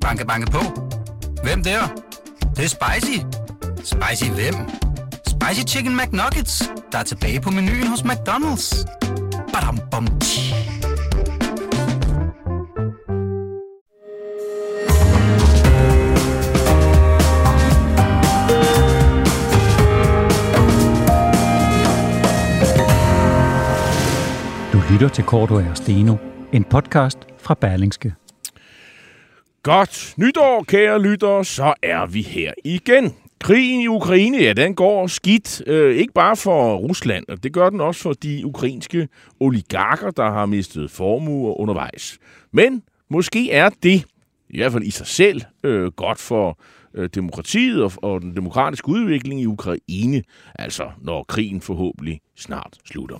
Banke, banke på. Hvem der? Det, det er spicy. Spicy hvem? Spicy Chicken McNuggets, der er tilbage på menuen hos McDonald's. Badum, bom, tji. Du lytter til Korto og Steno, en podcast fra Berlingske. Godt nytår, kære lyttere, så er vi her igen. Krigen i Ukraine, ja, den går skidt. Øh, ikke bare for Rusland, og det gør den også for de ukrainske oligarker, der har mistet formuer undervejs. Men måske er det, i hvert fald i sig selv, øh, godt for øh, demokratiet og, og den demokratiske udvikling i Ukraine, altså når krigen forhåbentlig snart slutter.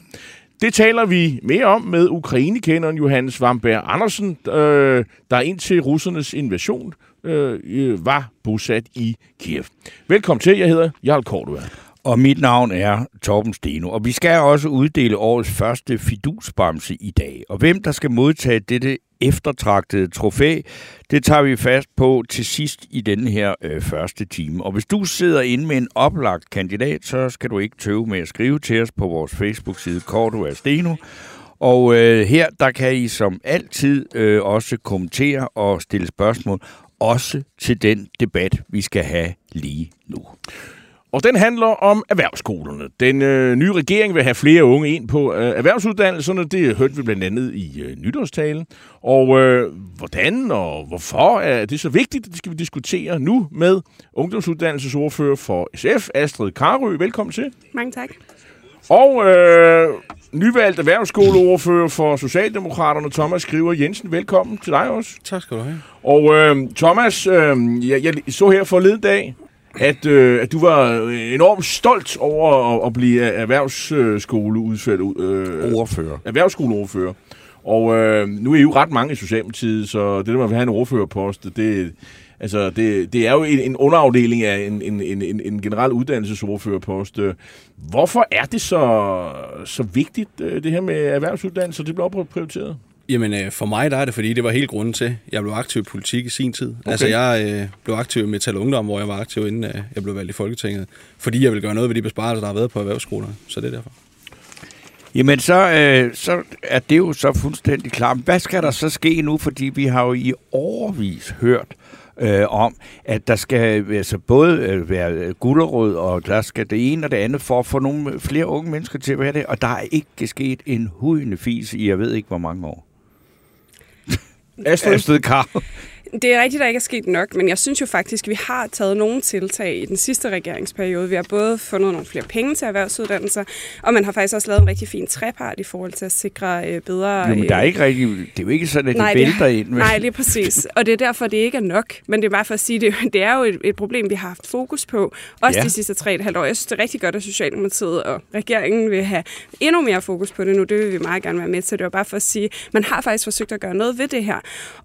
Det taler vi mere om med ukrainekenderen Johannes Vamberg Andersen, øh, der indtil russernes invasion øh, øh, var bosat i Kiev. Velkommen til, jeg hedder Jarl Kortua. Og mit navn er Torben Steno, og vi skal også uddele årets første fidusbamse i dag. Og hvem der skal modtage dette eftertragtede trofæ, det tager vi fast på til sidst i denne her øh, første time. Og hvis du sidder inde med en oplagt kandidat, så skal du ikke tøve med at skrive til os på vores Facebook-side Korto Steno. Og øh, her der kan I som altid øh, også kommentere og stille spørgsmål, også til den debat, vi skal have lige nu. Og den handler om erhvervsskolerne. Den øh, nye regering vil have flere unge ind på øh, erhvervsuddannelserne. Det hørte vi blandt andet i øh, nytårstalen. Og øh, hvordan og hvorfor er det så vigtigt, det skal vi diskutere nu med ungdomsuddannelsesordfører for SF, Astrid Karø. Velkommen til. Mange tak. Og øh, nyvalgt erhvervsskoleordfører for Socialdemokraterne, Thomas Skriver Jensen. Velkommen til dig også. Tak skal du have. Og øh, Thomas, øh, jeg, jeg så her forleden dag, at, øh, at du var enormt stolt over at, at blive erhvervsskoleudført, øh, Ordfører. erhvervsskoleordfører. Og øh, nu er I jo ret mange i Socialdemokratiet, så det der med at have en ordførerpost, det, altså, det, det er jo en, en underafdeling af en, en, en, en, en generel uddannelsesordførerpost. Hvorfor er det så, så vigtigt, øh, det her med erhvervsuddannelse, det bliver prioriteret? Jamen, øh, for mig der er det, fordi det var helt grunden til, jeg blev aktiv i politik i sin tid. Okay. Altså, jeg øh, blev aktiv i Metal Ungdom, hvor jeg var aktiv, inden øh, jeg blev valgt i Folketinget. Fordi jeg vil gøre noget ved de besparelser, der har været på erhvervsskolerne. Så det er derfor. Jamen, så, øh, så er det jo så fuldstændig klart. Hvad skal der så ske nu? Fordi vi har jo i overvis hørt øh, om, at der skal altså både øh, være gulderød, og der skal det ene og det andet for at få nogle flere unge mennesker til at være det. Og der er ikke sket en hudende fis i, jeg ved ikke, hvor mange år. Astrid? Astrid Kar. Det er rigtigt, at der ikke er sket nok, men jeg synes jo faktisk, at vi har taget nogle tiltag i den sidste regeringsperiode. Vi har både fundet nogle flere penge til erhvervsuddannelser, og man har faktisk også lavet en rigtig fin trepart i forhold til at sikre øh, bedre... Jo, men der er ikke rigtig, det er jo ikke sådan, at Nej, de det- vælter ind. Nej, lige præcis. Og det er derfor, det ikke er nok. Men det er bare for at sige, det, det er jo et, et problem, vi har haft fokus på. Også Ja. de sidste tre et halvt år. Jeg synes, det er rigtig godt, at Socialdemokratiet og regeringen vil have endnu mere fokus på det nu. Det vil vi meget gerne være med til. Det var bare for at sige, man har faktisk forsøgt at gøre noget ved det her.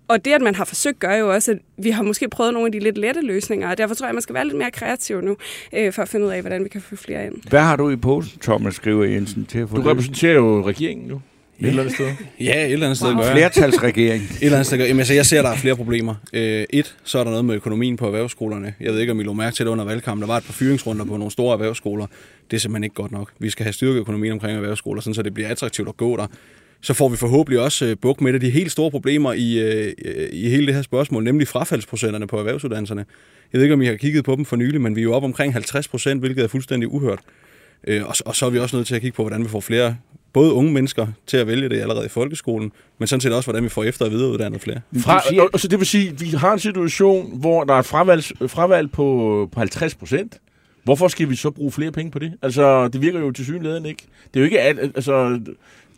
Og det, at man har forsøgt, gør jo også, at vi har måske prøvet nogle af de lidt lette løsninger. Og derfor tror jeg, at man skal være lidt mere kreativ nu, øh, for at finde ud af, hvordan vi kan få flere ind. Hvad har du i posen, Thomas Skriver Jensen, til at få Du det? repræsenterer jo regeringen nu. Et eller andet sted. Ja, et eller andet sted Wow. gør jeg. Flertalsregering. Et eller andet sted gør. Jamen, altså, jeg ser, at der er flere problemer. Øh, et, så er der noget med økonomien på erhvervsskolerne. Jeg ved ikke, om I lå mærke til det under valgkampen. Der var et par fyringsrunder på nogle store erhvervsskoler. Det er simpelthen ikke godt nok. Vi skal have styrket økonomien omkring erhvervsskoler, sådan, så det bliver attraktivt at gå der. Så får vi forhåbentlig også øh, bukt med et af de helt store problemer i, øh, i hele det her spørgsmål, nemlig frafaldsprocenterne på erhvervsuddannelserne. Jeg ved ikke, om I har kigget på dem for nylig, men vi er jo op omkring 50 procent, hvilket er fuldstændig uhørt. Øh, og, og så er vi også nødt til at kigge på, hvordan vi får flere både unge mennesker til at vælge det allerede i folkeskolen, men sådan set også, hvordan vi får efter- og videreuddannet flere. Fra, Du siger- og, og så det vil sige, at vi har en situation, hvor der er et fravalg, fravalg på, på 50 procent. Hvorfor skal vi så bruge flere penge på det? Altså, det virker jo til synligheden ikke. Det er jo ikke, at, altså,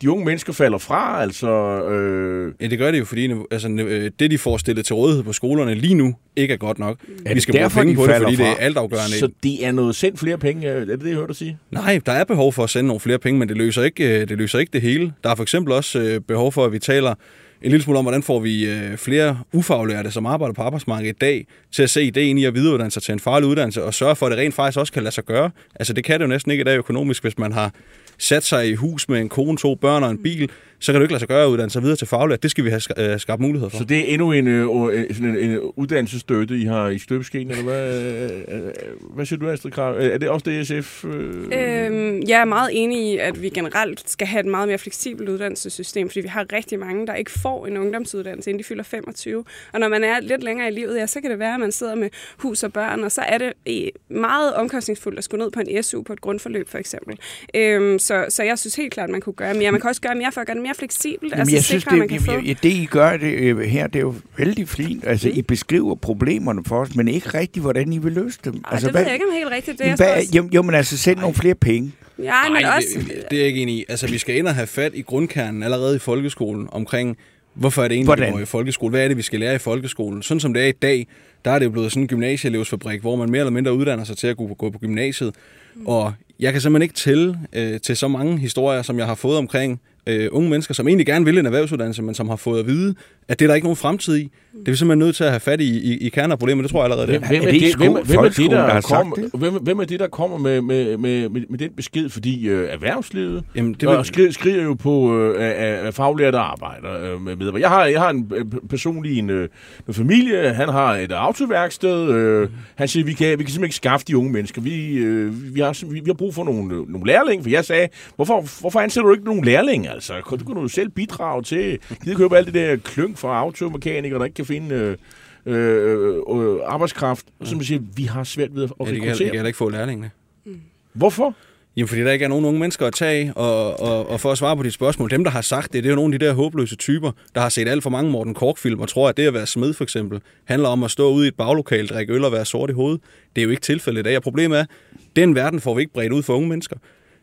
de unge mennesker falder fra, altså... Øh, Ja, det gør det jo, fordi altså, øh, det, de får stillet til rådighed på skolerne lige nu, ikke er godt nok. Er vi skal det bruge derfor, penge de på det, fordi det er fra? altafgørende. så det er noget sendt flere penge, er det det, jeg hørte dig sige? Nej, der er behov for at sende nogle flere penge, men det løser ikke, øh, det, løser ikke det hele. Der er for eksempel også øh, behov for, at vi taler en lille smule om, hvordan får vi øh, flere ufaglærte, som arbejder på arbejdsmarkedet i dag, til at se ideen i at videreuddanne sig til en farlig uddannelse, og sørge for, at det rent faktisk også kan lade sig gøre. Altså det kan det jo næsten ikke i dag økonomisk, hvis man har sat sig i hus med en kone, to børn og en bil, så kan du ikke lade sig gøre at uddanne sig videre til faglært. Det skal vi have øh, skabt muligheder for. Så det er endnu en, øh, øh, sådan en, en uddannelsesstøtte, I har i støbeskeen, eller hvad? Øh, øh, hvad siger du, Astrid Krav? Er det også det, SF... Øh... Øhm, jeg er meget enig i, at vi generelt skal have et meget mere fleksibelt uddannelsessystem, fordi vi har rigtig mange, der ikke får en ungdomsuddannelse, inden de fylder 25. Og når man er lidt længere i livet, ja, så kan det være, at man sidder med hus og børn, og så er det meget omkostningsfuldt at skulle ned på en SU på et grundforløb, for eksempel. Øhm, så, så jeg synes helt klart, at man kunne gøre mere. Man kan også gøre mere for at gøre det mere fleksibelt. Jamen, jeg synes, sikre, man det, kan jamen, få... jeg, det I gør det, øh, her, det er jo vældig fint. Altså, I beskriver problemerne for os, men ikke rigtigt, hvordan I vil løse dem. Ej, altså, det ved jeg ikke om helt rigtigt. Det hvad, jeg også... jo, jo, men altså, send nogle flere penge. Ja, men Nej, også... det, det er jeg ikke enig i. Altså, vi skal ind og have fat i grundkernen allerede i folkeskolen omkring, hvorfor er det egentlig, Hvordan? vi går i folkeskole? Hvad er det, vi skal lære i folkeskolen? Sådan som det er i dag, der er det jo blevet sådan en gymnasieelevsfabrik, hvor man mere eller mindre uddanner sig til at gå, gå på gymnasiet. Og jeg kan simpelthen ikke tælle øh, til så mange historier, som jeg har fået omkring øh, unge mennesker, som egentlig gerne vil en erhvervsuddannelse, men som har fået at vide, at det er der ikke nogen fremtid i. Det er vi simpelthen nødt til at have fat i, i, i kernen af problemet. Det tror jeg allerede, det er. Hvem Er det hvem, er det, der der kommer, det? hvem, hvem er det, der kommer med, med, med, med, med den besked? Fordi øh, erhvervslivet Jamen, det vil- skriger, skriger jo på øh, af, af faglærte arbejder øh, med med. Jeg har, jeg har en øh, personlig en, øh, en familie, han har et autoværksted. Øh, han siger, vi kan, vi kan simpelthen ikke skaffe de unge mennesker. Vi, øh, vi, har, vi, vi har brug for nogle, øh, nogle lærlinge, for jeg sagde, hvorfor, hvorfor ansætter du ikke nogen lærlinge? Altså, det kunne du jo selv bidrage til. Gider købe alt det der kløng fra automekanikere, der ikke kan finde... Øh, øh, øh, arbejdskraft, og så man siger, vi har svært ved at Ja, det kan, jeg rekruttere. kan heller ikke få lærlingene. Hvorfor? Jamen, fordi der ikke er nogen unge mennesker at tage, og, og, og for at svare på dit spørgsmål, dem, der har sagt det, det er jo nogle af de der håbløse typer, der har set alt for mange Morten Kork-film, og tror, at det at være smed, for eksempel, handler om at stå ude i et baglokale, drikke øl og være sort i hovedet. Det er jo ikke tilfældet i dag, og problemet er, den verden får vi ikke bredt ud for unge mennesker.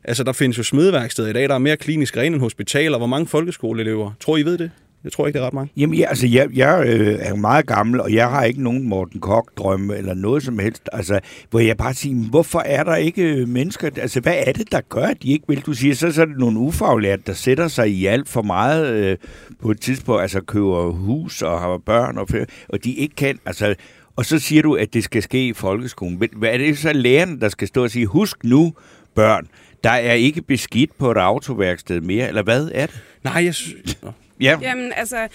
Altså, der findes jo smedværksteder i dag, der er mere klinisk rene end hospitaler. Hvor mange folkeskoleelever? Tror I ved det? Jeg tror ikke, det er ret mange. Jamen, ja, altså, jeg, jeg øh, er jo meget gammel, og jeg har ikke nogen Morten Kok-drømme eller noget som helst. Altså, hvor jeg bare siger, hvorfor er der ikke øh, mennesker? Altså, hvad er det, der gør, at de ikke vil? Du siger, så, så er det nogle ufaglærte, der sætter sig i alt for meget øh, på et tidspunkt, altså køber hus og har børn, og, og de ikke kan, altså... Og så siger du, at det skal ske i folkeskolen. Men Hvad er det så lærerne, der skal stå og sige, husk nu, børn, der er ikke beskidt på et autoværksted mere, eller hvad er det? Nej, jeg synes... Ja, Jamen, altså,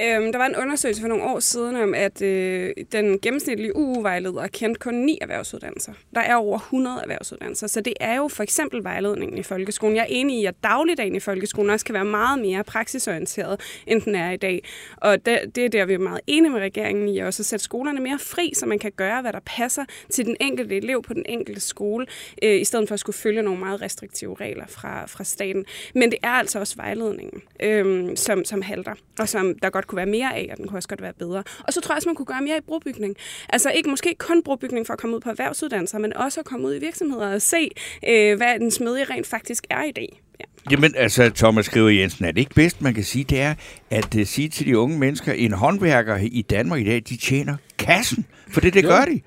øhm, der var en undersøgelse for nogle år siden om, at øh, den gennemsnitlige UU-vejleder kendte kun ni erhvervsuddannelser. Der er over 100 erhvervsuddannelser, så det er jo for eksempel vejledningen i folkeskolen. Jeg er enig i, at dagligdagen i folkeskolen også kan være meget mere praksisorienteret, end den er i dag. Og det, det er der, vi er meget enige med regeringen i, også at sætte skolerne mere fri, så man kan gøre, hvad der passer til den enkelte elev på den enkelte skole, øh, i stedet for at skulle følge nogle meget restriktive regler fra, fra staten. Men det er altså også vejledningen, øh, som, som halter, og som der godt kunne være mere af, og den kunne også godt være bedre. Og så tror jeg også, man kunne gøre mere i brobygning. Altså ikke måske kun brobygning for at komme ud på erhvervsuddannelser, men også at komme ud i virksomheder og se, øh, hvad den smedige rent faktisk er i dag. Ja. Jamen, altså, Thomas Skriver Jensen, er det ikke bedst, man kan sige, det er at uh, sige til de unge mennesker, en håndværker i Danmark i dag, de tjener kassen, for det, det Jo. gør de.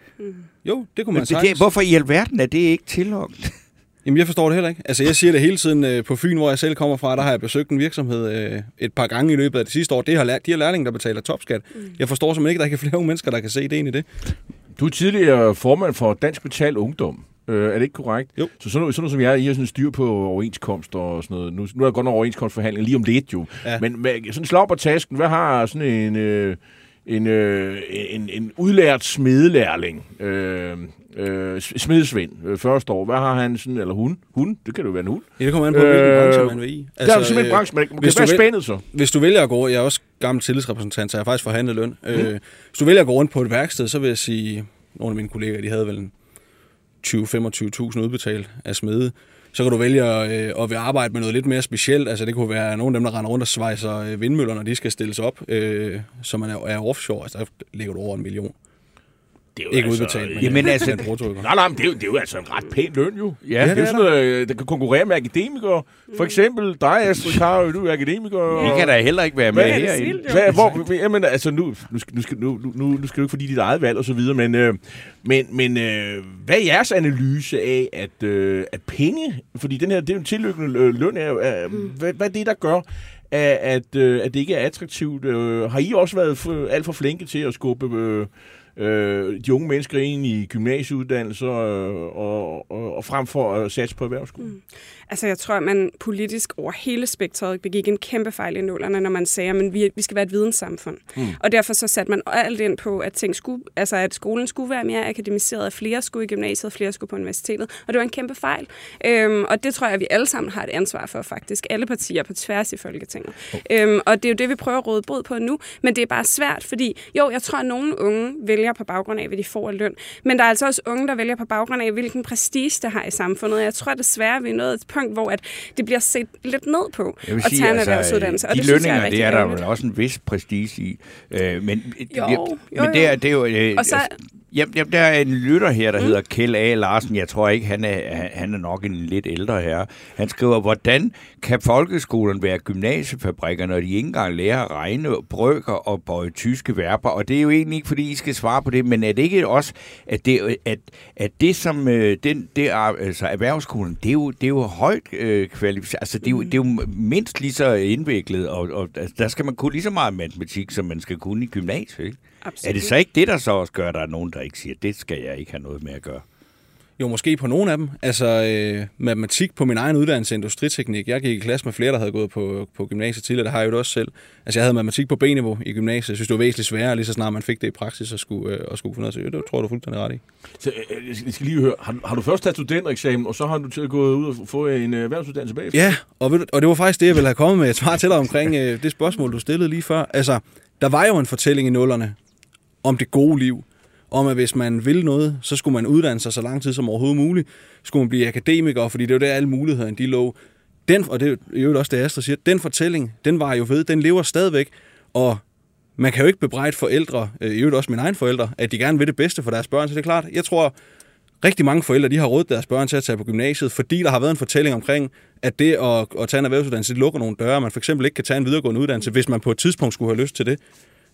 Jo, det kunne man det, det, hvorfor i alverden er det ikke tillokkende? Jamen, jeg forstår det heller ikke. Altså, jeg siger det hele tiden øh, på Fyn, hvor jeg selv kommer fra. Der har jeg besøgt en virksomhed øh, et par gange i løbet af det sidste år. Det har lært, de har lærlinge, der betaler topskat. Mm. Jeg forstår simpelthen ikke, at der ikke er flere unge mennesker, der kan se det ind i det. Du er tidligere formand for Dansk Metal Ungdom. Øh, er det ikke korrekt? Jo. Så sådan noget, sådan noget som jeg, I har sådan styr på overenskomst og sådan noget. Nu, nu er der godt nok overenskomstforhandling lige om lidt jo. Ja. Men med, sådan slag på tasken, hvad har sådan en, øh, en, øh, en, en udlært smedelærling, øh, øh, smedesvend, øh, første år, hvad har han sådan, eller hun? Hun? Det kan jo være en hund. Ja, det kommer an på, hvilken Øh, branche man vil i. Altså, der er simpelthen en branche, hvis kan være spændet så. Hvis du vælger at gå, jeg er også gammel tillidsrepræsentant, så jeg har faktisk forhandlet løn. Mm. Øh, hvis du vælger at gå rundt på et værksted, så vil jeg sige, nogle af mine kolleger, de havde vel en 20-25.000 udbetalt af smede. Så kan du vælge øh, at arbejde med noget lidt mere specielt. Altså det kunne være nogle af dem, der render rundt og svejser øh, vindmøller, når de skal stilles op, øh, så man er, er offshore. Altså der ligger du over en million. Det er jo Ikke altså, udbetalt, men, Jamen, øh, altså- men brutto? Nej, nej, men det er, jo, det er jo altså en ret pæn løn jo. Ja, det er det jo er sådan noget, øh, der kan konkurrere med akademikere. For eksempel dig, Astrid Karø, du er akademiker. Vi kan da heller ikke være med Hvad er det herinde. vildt, jo? Hvad, hvor, jamen, altså, nu, nu, skal, nu, skal, nu, nu, nu skal du ikke fordi dit eget valg og så videre, men, øh, men, men øh, hvad er jeres analyse af, at, øh, at penge, fordi den her, det er jo en tillykkende øh, løn, er, mm. hvad, hvad er det, der gør, at, at, øh, at det ikke er attraktivt? Øh, har I også været for, alt for flinke til at skubbe øh, øh, de unge mennesker ind i gymnasieuddannelser øh, og, og, og frem for at satse på erhvervsskolen? Mm. Altså, jeg tror, at man politisk over hele spektret begik en kæmpe fejl i nullerne, når man sagde, at vi, vi skal være et videnssamfund. Mm. Og derfor så satte man alt ind på, at, ting skulle, altså, at skolen skulle være mere akademiseret, at flere skulle i gymnasiet, flere skulle på universitetet. Og det var en kæmpe fejl. Øhm, og det tror jeg, at vi alle sammen har et ansvar for, faktisk. Alle partier på tværs i Folketinget. Oh. Øhm, og det er jo det, vi prøver at råde brud på nu. Men det er bare svært, fordi jo, jeg tror, at nogle unge vælger på baggrund af, hvad de får af løn. Men der er altså også unge, der vælger på baggrund af, hvilken prestige det har i samfundet. Jeg tror desværre, at vi er nået et punkt, hvor at det bliver set lidt ned på at sige, tage en altså, erhvervsuddannelse. Og de det synes jeg lønninger, er det er der vel også en vis prestige i. Øh, men Jo, jo, men det er, det er jo... Øh, Og så- Jamen, jamen, der er en lytter her, der mm. hedder Kjell A. Larsen. Jeg tror ikke, han er, han- er nok en lidt ældre herre. Han skriver, hvordan kan folkeskolen være gymnasiefabrikker, når de ikke engang lærer at regne, brøker og bøje tyske verber? Og det er jo egentlig ikke, fordi I skal svare på det, men er det ikke også, at det, at, at det som øh, den, det er, altså erhvervsskolen, det er jo, det er jo højt øh, kvalificeret. Altså, det er, jo, det er jo mindst lige så indviklet, og, og altså, der skal man kunne lige så meget matematik, som man skal kunne i gymnasiet, ikke? Absolut. Er det så ikke det, der så også gør, at der er nogen, der ikke siger, det skal jeg ikke have noget med at gøre? Jo, måske på nogle af dem. Altså, øh, matematik på min egen uddannelse, industriteknik. Jeg gik i klasse med flere, der havde gået på, på gymnasiet tidligere. Det har jeg jo det også selv. Altså, jeg havde matematik på B-niveau i gymnasiet. Jeg synes, det var væsentligt sværere, lige så snart man fik det i praksis og skulle, øh, og skulle finde noget til. Det tror jeg, du fuldstændig ret i. Så, øh, jeg skal- jeg skal lige høre, har, har du først taget studentereksamen, og så har du til at gå ud og få en øh, erhvervsuddannelse bagefter? Ja, og, ved du- og det var faktisk det, jeg ville have kommet med et svar til dig omkring øh, det spørgsmål, du stillede lige før. Altså, der var jo en fortælling i nullerne om det gode liv. Om at hvis man vil noget, så skulle man uddanne sig så lang tid som overhovedet muligt. Skulle man blive akademiker, fordi det var der alle mulighederne de lå. Den, og det er jo også det, Astrid siger, den fortælling, den var jo ved, den lever stadigvæk. Og man kan jo ikke bebrejde forældre, øh, i øvrigt også mine egne forældre, at de gerne vil det bedste for deres børn. Så det er klart, jeg tror, rigtig mange forældre de har rådet deres børn til at tage på gymnasiet, fordi der har været en fortælling omkring, at det at, at tage en erhvervsuddannelse, det lukker nogle døre. Man for eksempel ikke kan tage en videregående uddannelse, hvis man på et tidspunkt skulle have lyst til det.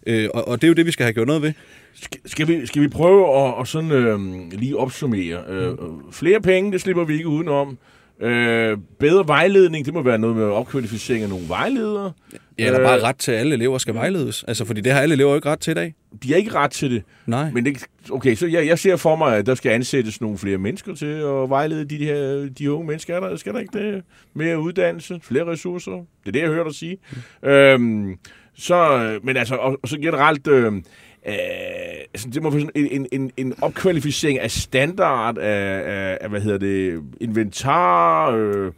Øh, og, og det er jo det, vi skal have gjort noget ved. Skal, skal, vi, skal vi prøve at, at sådan, øh, lige opsummere? Øh, flere penge, det slipper vi ikke udenom. Øh, bedre vejledning, det må være noget med opkvalificering af nogle vejledere. Ja, der er bare ret til, at alle elever skal vejledes. Altså, fordi det har alle elever jo ikke ret til i dag. De har ikke ret til det. Nej. Men det, okay, så jeg, jeg ser for mig, at der skal ansættes nogle flere mennesker til at vejlede de, her, de unge mennesker. Er der, skal der ikke det? Mere uddannelse, flere ressourcer? Det er det, jeg hørte dig sige. Mm. Øhm, så, øh, men altså, og, og så generelt, øh, øh, altså, det må være sådan en, en, en opkvalificering af standard, af, af, af hvad hedder det, inventar, øh,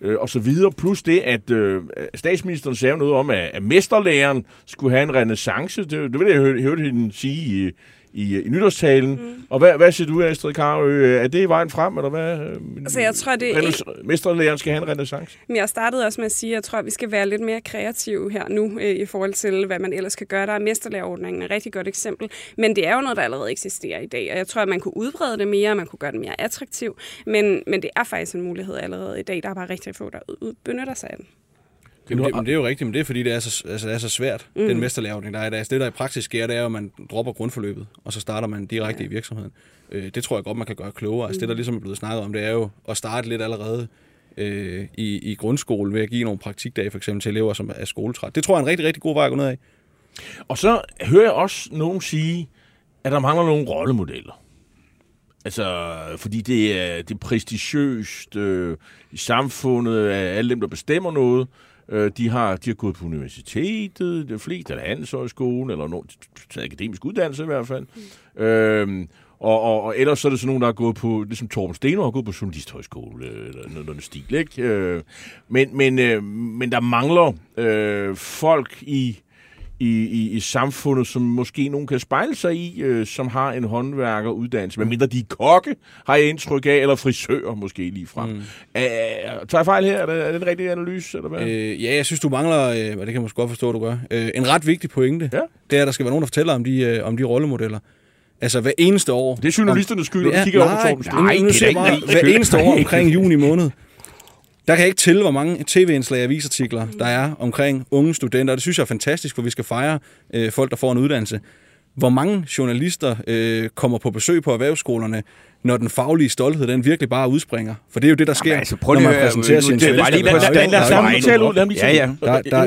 øh, og så videre. Plus det, at øh, statsministeren sagde noget om, at, at mesterlæreren skulle have en renaissance. Det, det vil jeg høre, høre hende sige i, i, i nytårstalen. Mm. Og hvad, hvad siger du, Astrid Karø? Er det vejen frem, eller hvad? Altså, jeg tror, det er Mesterlæreren skal have en renaissance? Men jeg startede også med at sige, at jeg tror, at vi skal være lidt mere kreative her nu, øh, i forhold til, hvad man ellers kan gøre. Der er mesterlærerordningen et rigtig godt eksempel. Men det er jo noget, der allerede eksisterer i dag. Og jeg tror, at man kunne udbrede det mere, man kunne gøre det mere attraktivt. Men, men det er faktisk en mulighed allerede i dag. Der er bare rigtig få, der benytter sig af den. Jamen, det, men det er jo rigtigt, men det er fordi, det er så, altså, det er så svært, mm. den mesterlæreordning, der er i dag. Altså, det, der i praksis sker, det er at man dropper grundforløbet, og så starter man direkte ja. i virksomheden. Øh, det tror jeg godt, man kan gøre klogere. Altså, det, der ligesom er blevet snakket om, det er jo at starte lidt allerede øh, i, i grundskolen ved at give nogle praktikdage for eksempel til elever, som er skoletræt. Det tror jeg er en rigtig, rigtig god vej at gå ned af. Og så hører jeg også nogen sige, at der mangler nogle rollemodeller. Altså, fordi det er, det er prestigiøst øh, i samfundet, at alle dem, der bestemmer noget, øh, de, har, de har gået på universitetet, det er flest, eller handelshøjskole, eller nogen, akademisk uddannelse i hvert fald. Mm. Øhm, og, og, og ellers så er det sådan nogen, der har gået på, ligesom Torben Steno har gået på journalisthøjskole, øh, eller noget, noget stil, ikke? Øh, men, men, øh, men der mangler øh, folk i, i, i, i samfundet, som måske nogen kan spejle sig i, øh, som har en håndværkeruddannelse. Men mindre de er kokke, har jeg indtryk af, eller frisører måske lige frem. Mm. Øh, tager jeg fejl her? Er det, er det en rigtig analyse, eller hvad? Øh, ja, jeg synes, du mangler, øh, og det kan jeg måske godt forstå, at du gør, øh, en ret vigtig pointe. Ja. Det er, at der skal være nogen, der fortæller om de, øh, om de rollemodeller. Altså hver eneste år... det er journalisternes skyld, og de kigger over på nej, Torben Steno. nej, det er ikke hver eneste år omkring juni måned, der kan jeg ikke til, hvor mange tv-indslag og avisartikler, der er omkring unge studenter. Og det synes jeg er fantastisk, for vi skal fejre øh, folk, der får en uddannelse. hvor mange journalister øh, kommer på besøg på erhvervsskolerne, når den faglige stolthed, den virkelig bare udspringer. For det er jo det, der sker, Jamen, altså, prøv når lige man at høre, præsenterer sin lad-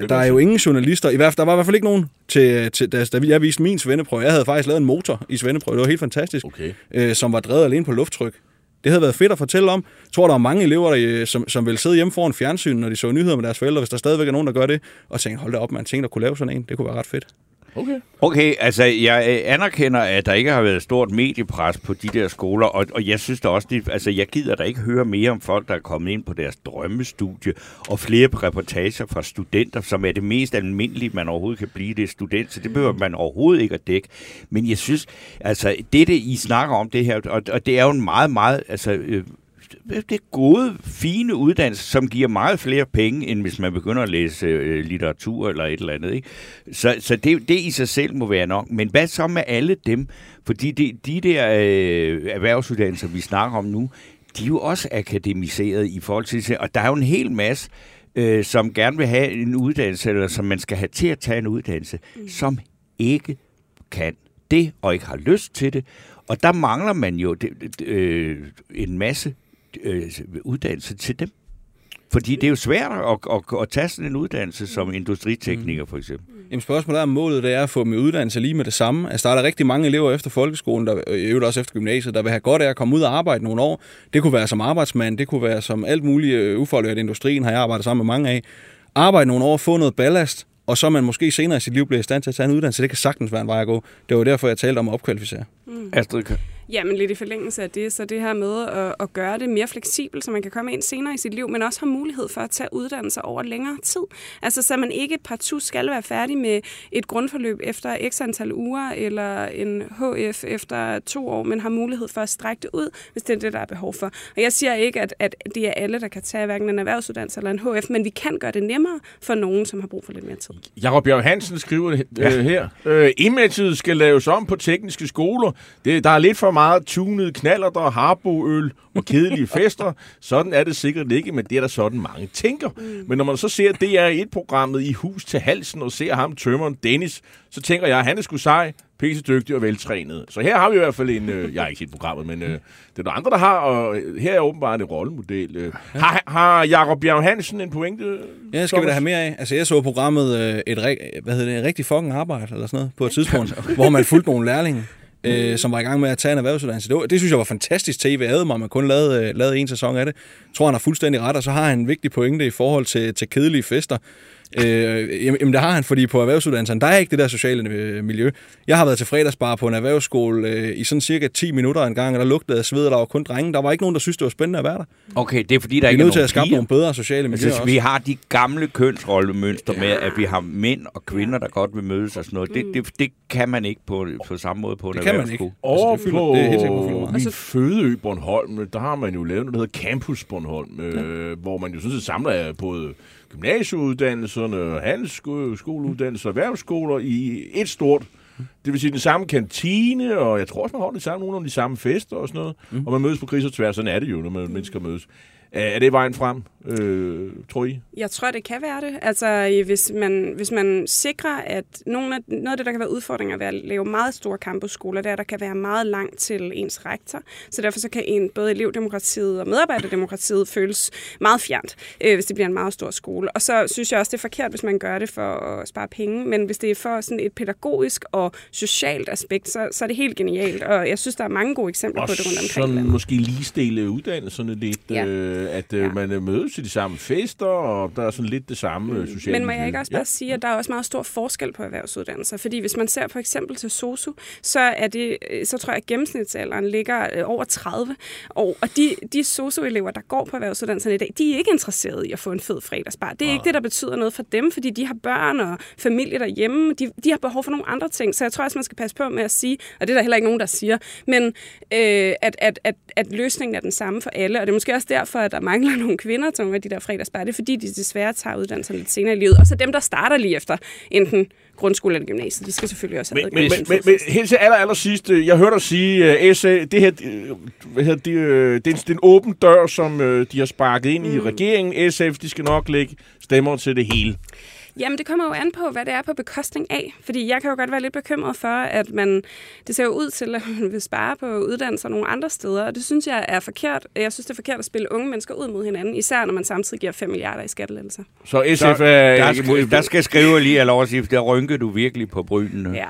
Der er jo- ingen journalister, i hvert fald, der var i hvert fald ikke nogen, til, til, da, da jeg viste min svendeprøve. Jeg havde faktisk lavet en motor i svendeprøve, det var helt fantastisk, Okay. øh, som var drevet alene på lufttryk. Det havde været fedt at fortælle om. Jeg tror, der er mange elever, der, øh, som, som vil sidde hjemme foran fjernsyn, når de så nyheder med deres forældre, hvis der stadigvæk er nogen, der gør det, og tænke, hold da op, man tænkte at kunne lave sådan en. Det kunne være ret fedt. Okay. Okay, altså jeg øh, anerkender, at der ikke har været stort mediepres på de der skoler, og, og jeg synes da også, det, altså jeg gider da ikke høre mere om folk, der er kommet ind på deres drømmestudie, og flere reportager fra studenter, som er det mest almindelige, man overhovedet kan blive, det er student, så det behøver man overhovedet ikke at dække. Men jeg synes, altså det, det I snakker om det her, og, og det er jo en meget, meget, altså... Øh, det er gode, fine uddannelser, som giver meget flere penge, end hvis man begynder at læse øh, litteratur eller et eller andet. Ikke? Så, så det, det i sig selv må være nok. Men hvad så med alle dem? Fordi de, de der øh, erhvervsuddannelser, vi snakker om nu, de er jo også akademiseret i forhold til... Og der er jo en hel masse, øh, som gerne vil have en uddannelse, eller som man skal have til at tage en uddannelse, mm. som ikke kan det, og ikke har lyst til det. Og der mangler man jo det, det, øh, en masse øh, uddannelse til dem. Fordi det er jo svært at, at, at tage sådan en uddannelse som industritekniker, for eksempel. Jamen spørgsmålet er, om målet det er at få dem i uddannelse lige med det samme. Altså, der er der rigtig mange elever efter folkeskolen, der i øvrigt også efter gymnasiet, der vil have godt af at komme ud og arbejde nogle år. Det kunne være som arbejdsmand, det kunne være som alt muligt øh, ufaglært i industrien, har jeg arbejdet sammen med mange af. Arbejde nogle år, få noget ballast, og så man måske senere i sit liv bliver i stand til at tage en uddannelse. Det kan sagtens være en vej at gå. Det var derfor, jeg talte om at opkvalificere. Astrid, kan- Jamen lidt i forlængelse af det, så det her med at, at gøre det mere fleksibelt, så man kan komme ind senere i sit liv, men også have mulighed for at tage uddannelser over længere tid. Altså så man ikke partout skal være færdig med et grundforløb efter x antal uger, eller en HF efter to år, men har mulighed for at strække det ud, hvis det er det, der er behov for. Og jeg siger ikke, at, at det er alle, der kan tage hverken en erhvervsuddannelse eller en HF, men vi kan gøre det nemmere for nogen, som har brug for lidt mere tid. Jakob Bjerg Hansen skriver det øh, her. Øh, imaget skal laves om på tekniske skoler. Det, der er lidt for meget tunede knaller, der harboøl og kedelige fester. Sådan er det sikkert ikke, men det er der sådan mange tænker. Mm. Men når man så ser DR1-programmet i hus til halsen og ser ham tømmeren Dennis, så tænker jeg, at han er sgu sej, pisse dygtig og veltrænet. Så her har vi i hvert fald en, øh, jeg har ikke set programmet, men øh, det er der andre, der har, og her er åbenbart en rollemodel. Øh. Har, har Jakob Bjerg Hansen en pointe? Ja, skal vi da have mere af. Altså, jeg så programmet øh, et, hvad hedder det, rigtig fucking arbejde, eller sådan noget, på et tidspunkt, hvor man fulgte nogle lærlinge, øh, som var i gang med at tage en erhvervsuddannelse. Det, var, det synes jeg var fantastisk tv. Jeg mig, man kun lavede, øh, lavede en sæson af det. Jeg tror, han har fuldstændig ret, og så har han en vigtig pointe i forhold til, til kedelige fester. Øh, jamen, det har han, fordi på erhvervsuddannelsen, der er ikke det der sociale øh, miljø. Jeg har været til fredagsbar på en erhvervsskole øh, i sådan cirka 10 minutter en gang, og der lugtede af sved, og der var kun drenge. Der var ikke nogen, der synes, det var spændende at være der. Okay, det er fordi, der Vi er ikke er nødt til at skabe piger. nogle bedre sociale miljøer Altså, også. vi har de gamle kønsrollemønstre med, at vi har mænd og kvinder, der godt vil mødes og sådan noget. Det, det, det kan man ikke på, på samme måde på en Det kan man ikke. Over Altså, det fylder- på det er helt sikkert, min Altså- fødeø Bornholm, der har man jo lavet noget, der hedder Campus Bornholm, øh, hvor man jo sådan set samler både gymnasieuddannelserne, handelsskoleuddannelser erhvervsskoler i et stort det vil sige den samme kantine, og jeg tror også, man holder de samme, nogle af de samme fester og sådan noget. Mm. Og man mødes på kryds og tværs, sådan er det jo, når man mennesker mødes. Er, det vejen frem, øh, tror I? Jeg tror, det kan være det. Altså, hvis man, hvis man sikrer, at nogle af, noget af det, der kan være udfordringer ved at lave meget store campusskoler, det er, at der kan være meget langt til ens rektor. Så derfor så kan en, både elevdemokratiet og medarbejderdemokratiet føles meget fjernt, øh, hvis det bliver en meget stor skole. Og så synes jeg også, det er forkert, hvis man gør det for at spare penge. Men hvis det er for sådan et pædagogisk og socialt aspekt, så, så er det helt genialt. Og jeg synes, der er mange gode eksempler Og på det rundt omkring i sådan måske ligestille uddannelserne lidt, Ja. øh, at øh, Ja. man øh, mødes til de samme fester, og der er sådan lidt det samme mm. sociale Men må jeg ikke også bare sige, at der er også meget stor forskel på erhvervsuddannelser? Fordi hvis man ser for eksempel til SOSU, så, er det, øh, så tror jeg, at gennemsnitsalderen ligger øh, over 30 år. Og de, de SOSU-elever, der går på erhvervsuddannelserne i dag, de er ikke interesserede i at få en fed fredagsbar. Det er ikke det, der betyder noget for dem, fordi de har børn og familie derhjemme. De, de har behov for nogle andre ting. Så jeg tror også, man skal passe på med at sige, og det er der heller ikke nogen, der siger, men øh, at, at, at, at løsningen er den samme for alle. Og det er måske også derfor, at der mangler nogle kvinder nogle af de der fredagsbar. Det er fordi, de desværre tager uddannelser lidt senere i livet. Og så dem, der starter lige efter enten grundskole eller gymnasiet, de skal selvfølgelig også have Men, men, men, men, helt til aller, aller sidst, øh, jeg hørte dig sige, uh, SA, det her, øh, hvad hedder det, øh, det, er en, det er en åben dør, som uh, de har sparket ind mm. i regeringen. SF, de skal nok lægge stemmer til det hele. Jamen, det kommer jo an på, hvad det er på bekostning af. Fordi jeg kan jo godt være lidt bekymret for, at man, det ser jo ud til, at man vil spare på uddannelser nogle andre steder, og det synes jeg er forkert. Jeg synes, det er forkert at spille unge mennesker ud mod hinanden, især når man samtidig giver 5 milliarder i skattelettelser. Så SF Så, er... der, skal, der skal skrive lige, at lov at sige, der rynker du virkelig på brynene. Ja.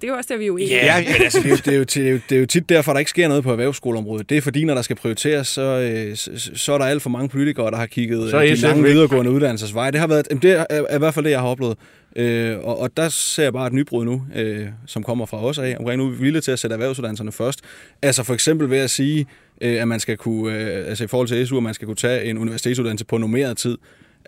Det er jo også der, vi er jo enige. Ja, men altså, det, er jo, det, er jo, det, er jo, det er jo tit derfor, der ikke sker noget på erhvervsskoleområdet. Det er fordi, når der skal prioriteres, så, øh, så, så er der alt for mange politikere, der har kigget Så øh, de lange videregående uddannelsesveje. Det har været, det er, er i hvert fald det, jeg har oplevet. Øh, og, og der ser jeg bare et nybrud nu, øh, som kommer fra os af, omkring nu er vi villige til at sætte erhvervsuddannelserne først. Altså for eksempel ved at sige, øh, at man skal kunne, øh, altså i forhold til SU, at man skal kunne tage en universitetsuddannelse på normeret tid.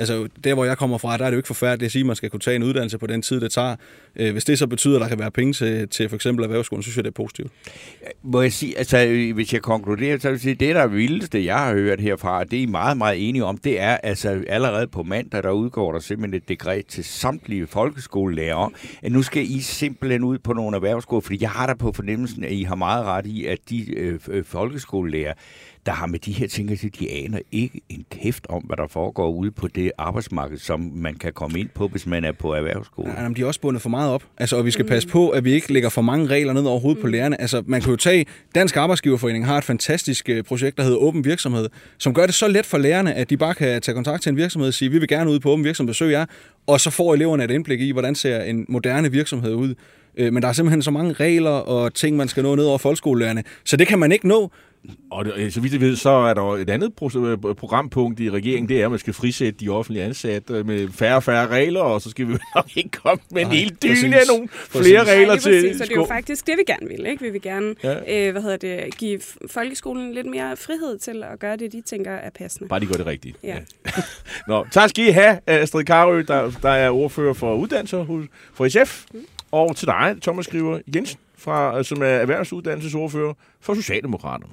Altså, der hvor jeg kommer fra, der er det jo ikke forfærdeligt at sige, at man skal kunne tage en uddannelse på den tid, det tager. Øh, hvis det så betyder, at der kan være penge til, til for eksempel erhvervsskolen, så synes jeg, det er positivt. Må jeg sige, altså hvis jeg konkluderer, så vil jeg sige, det der er vildeste, jeg har hørt herfra, det er I meget, meget enige om, det er altså allerede på mandag, der udgår der simpelthen et dekret til samtlige folkeskolelærer, at nu skal I simpelthen ud på nogle erhvervsskoler, fordi jeg har da på fornemmelsen, at I har meget ret i, at de øh, øh, folkeskolelærer, der har med de her ting, at de aner ikke en kæft om, hvad der foregår ude på det arbejdsmarked, som man kan komme ind på, hvis man er på erhvervsskole. Ja, men de er også bundet for meget op. Altså, og vi skal passe på, at vi ikke lægger for mange regler ned over hovedet på lærerne. Altså, man kan jo tage, Dansk Arbejdsgiverforening har et fantastisk øh, projekt, der hedder Åben Virksomhed, som gør det så let for lærerne, at de bare kan tage kontakt til en virksomhed og sige, vi vil gerne ud på Åben Virksomhed, besøg jer, og så får eleverne et indblik i, hvordan ser en moderne virksomhed ud. Øh, Men der er simpelthen så mange regler og ting, man skal nå ned over folkeskolelærerne, så det kan man ikke nå. Og så vidt jeg ved, så er der et andet øh, programpunkt i regeringen, det er, at man skal frisætte de offentlige ansatte med færre og færre regler, og så skal vi nok ikke komme med en Nej, hel dyne af nogle Præcis. flere Nej, regler lige til præcis, så det er jo faktisk det, vi gerne vil. Ikke? Vi vil gerne Ja. øh, hvad hedder det, give folkeskolen lidt mere frihed til at gøre det, de tænker er passende. Bare de gør det rigtigt. Ja. Nå, tak skal I have, Astrid Karø, der, der er ordfører for uddannelser for SF. Mm. Og til dig, Thomas Skriver Jensen, fra, øh, som er erhvervsuddannelsesordfører for Socialdemokraterne.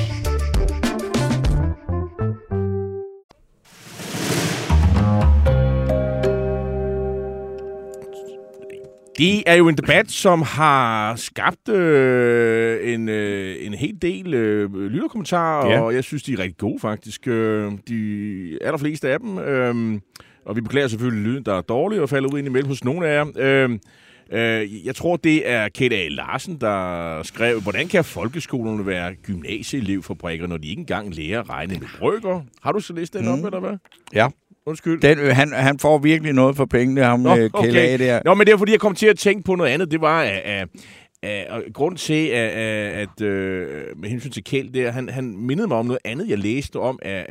Det er jo en debat, som har skabt øh, en, øh, en hel del øh, lytterkommentarer, Ja. og jeg synes, de er rigtig gode faktisk. Øh, de allerfleste af dem. Øh, og vi beklager selvfølgelig lyden, der er dårlig og falder ud ind imellem hos nogle af jer. Øh, øh, jeg tror, det er Kate A. Larsen, der skrev, hvordan kan folkeskolerne være gymnasieelevfabrikker, når de ikke engang lærer at regne med brøker? Har du så læst den mm. op, eller hvad? Ja. Undskyld. Den, øh, han, han får virkelig noget for pengene, ham Nå, Nå, okay. Kjell der. Nå, men det er fordi, jeg kom til at tænke på noget andet. Det var, at, at, grund til, at, at, at øh, med hensyn til Kjeld, der, han, han mindede mig om noget andet, jeg læste om, at,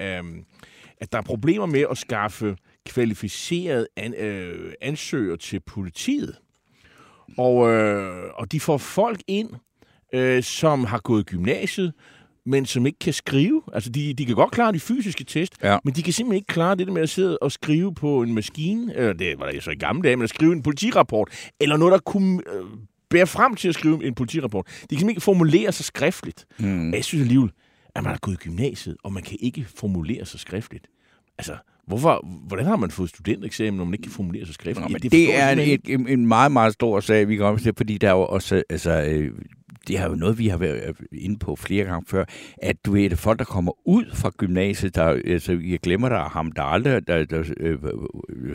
at, der er problemer med at skaffe kvalificeret an, øh, ansøger til politiet. Og, øh, og de får folk ind, øh, som har gået gymnasiet, men som ikke kan skrive. Altså, de, de kan godt klare de fysiske test, Ja. men de kan simpelthen ikke klare det der med at sidde og skrive på en maskine, eller det var det så i gamle dage, men at skrive en politirapport, eller noget, der kunne øh, bære frem til at skrive en politirapport. De kan simpelthen ikke formulere sig skriftligt. Mm. Jeg synes alligevel, at man har gået i gymnasiet, og man kan ikke formulere sig skriftligt. Altså, hvorfor, hvordan har man fået studentereksamen, når man ikke kan formulere sig skriftligt? Nå, men Ja, det, det er en, en, en meget, meget stor sag, vi kommer til, fordi der er jo også, altså, øh, det er jo noget, vi har været inde på flere gange før, at du ved, folk, der kommer ud fra gymnasiet, der, altså, jeg glemmer der ham, der aldrig der, der, øh,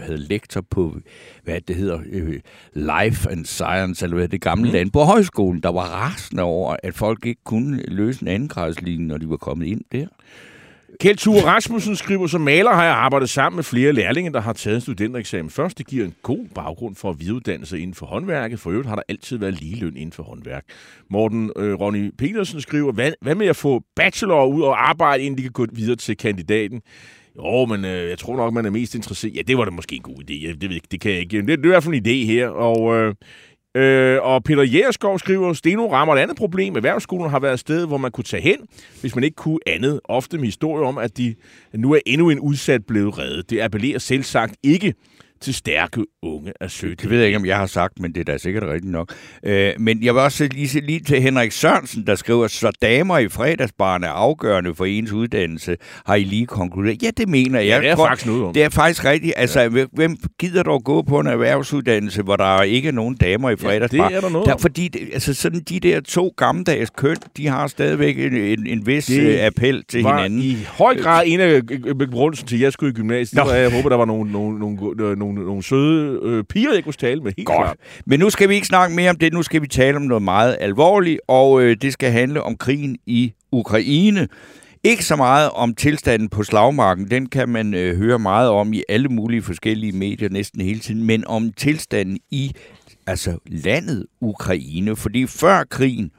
havde lektor på, hvad det hedder, øh, Life and Science, eller hvad det gamle mm. land, på højskolen, der var rasende over, at folk ikke kunne løse en anden gradslinje, når de var kommet ind der. Kjeld Ture Rasmussen skriver, som maler har jeg arbejdet sammen med flere lærlinge, der har taget en studentereksamen først. Det giver en god baggrund for at videreuddanne sig inden for håndværket. For øvrigt har der altid været ligeløn inden for håndværk. Morten øh, Ronny Petersen skriver, hvad, hvad med at få bachelor ud og arbejde, inden de kan gå videre til kandidaten? Jo, men øh, jeg tror nok, man er mest interesseret. Ja, det var da måske en god idé. Jeg, det, det kan jeg ikke. Det, det er i hvert fald en idé her. Og, øh, øh, og Peter Jægerskov skriver, Steno rammer et andet problem. Erhvervsskolen har været et sted, hvor man kunne tage hen, hvis man ikke kunne andet. Ofte med historie om, at de nu er endnu en udsat blevet reddet. Det appellerer selv sagt ikke til stærke unge af 17. Det ved jeg ikke, om jeg har sagt, men det er da sikkert rigtigt nok. Øh, men jeg vil også lige lige til Henrik Sørensen, der skriver, så damer i fredagsbarn er afgørende for ens uddannelse. Har I lige konkluderet? Ja, det mener jeg. Ja, det er tror, faktisk noget om. Det er faktisk rigtigt. Altså, ja. hvem gider dog gå på en erhvervsuddannelse, hvor der ikke er nogen damer i fredagsbarn? det er der noget der. Fordi altså, sådan de der to gammeldags køn, de har stadigvæk en, en, en vis Det øh, appel til var hinanden. i høj grad en af øh, begrundelsen til, at jeg skulle i gymnasiet. Det Nå. var, jeg håber, der var nogle, nogle, nogle, nogle, nogle, nogle søde øh, piger, jeg kunne tale med. Helt Godt. klart. Men nu skal vi ikke snakke mere om det. Nu skal vi tale om noget meget alvorligt, og øh, det skal handle om krigen i Ukraine. Ikke så meget om tilstanden på slagmarken, den kan man øh, høre meget om i alle mulige forskellige medier næsten hele tiden, men om tilstanden i altså landet Ukraine. Fordi før krigen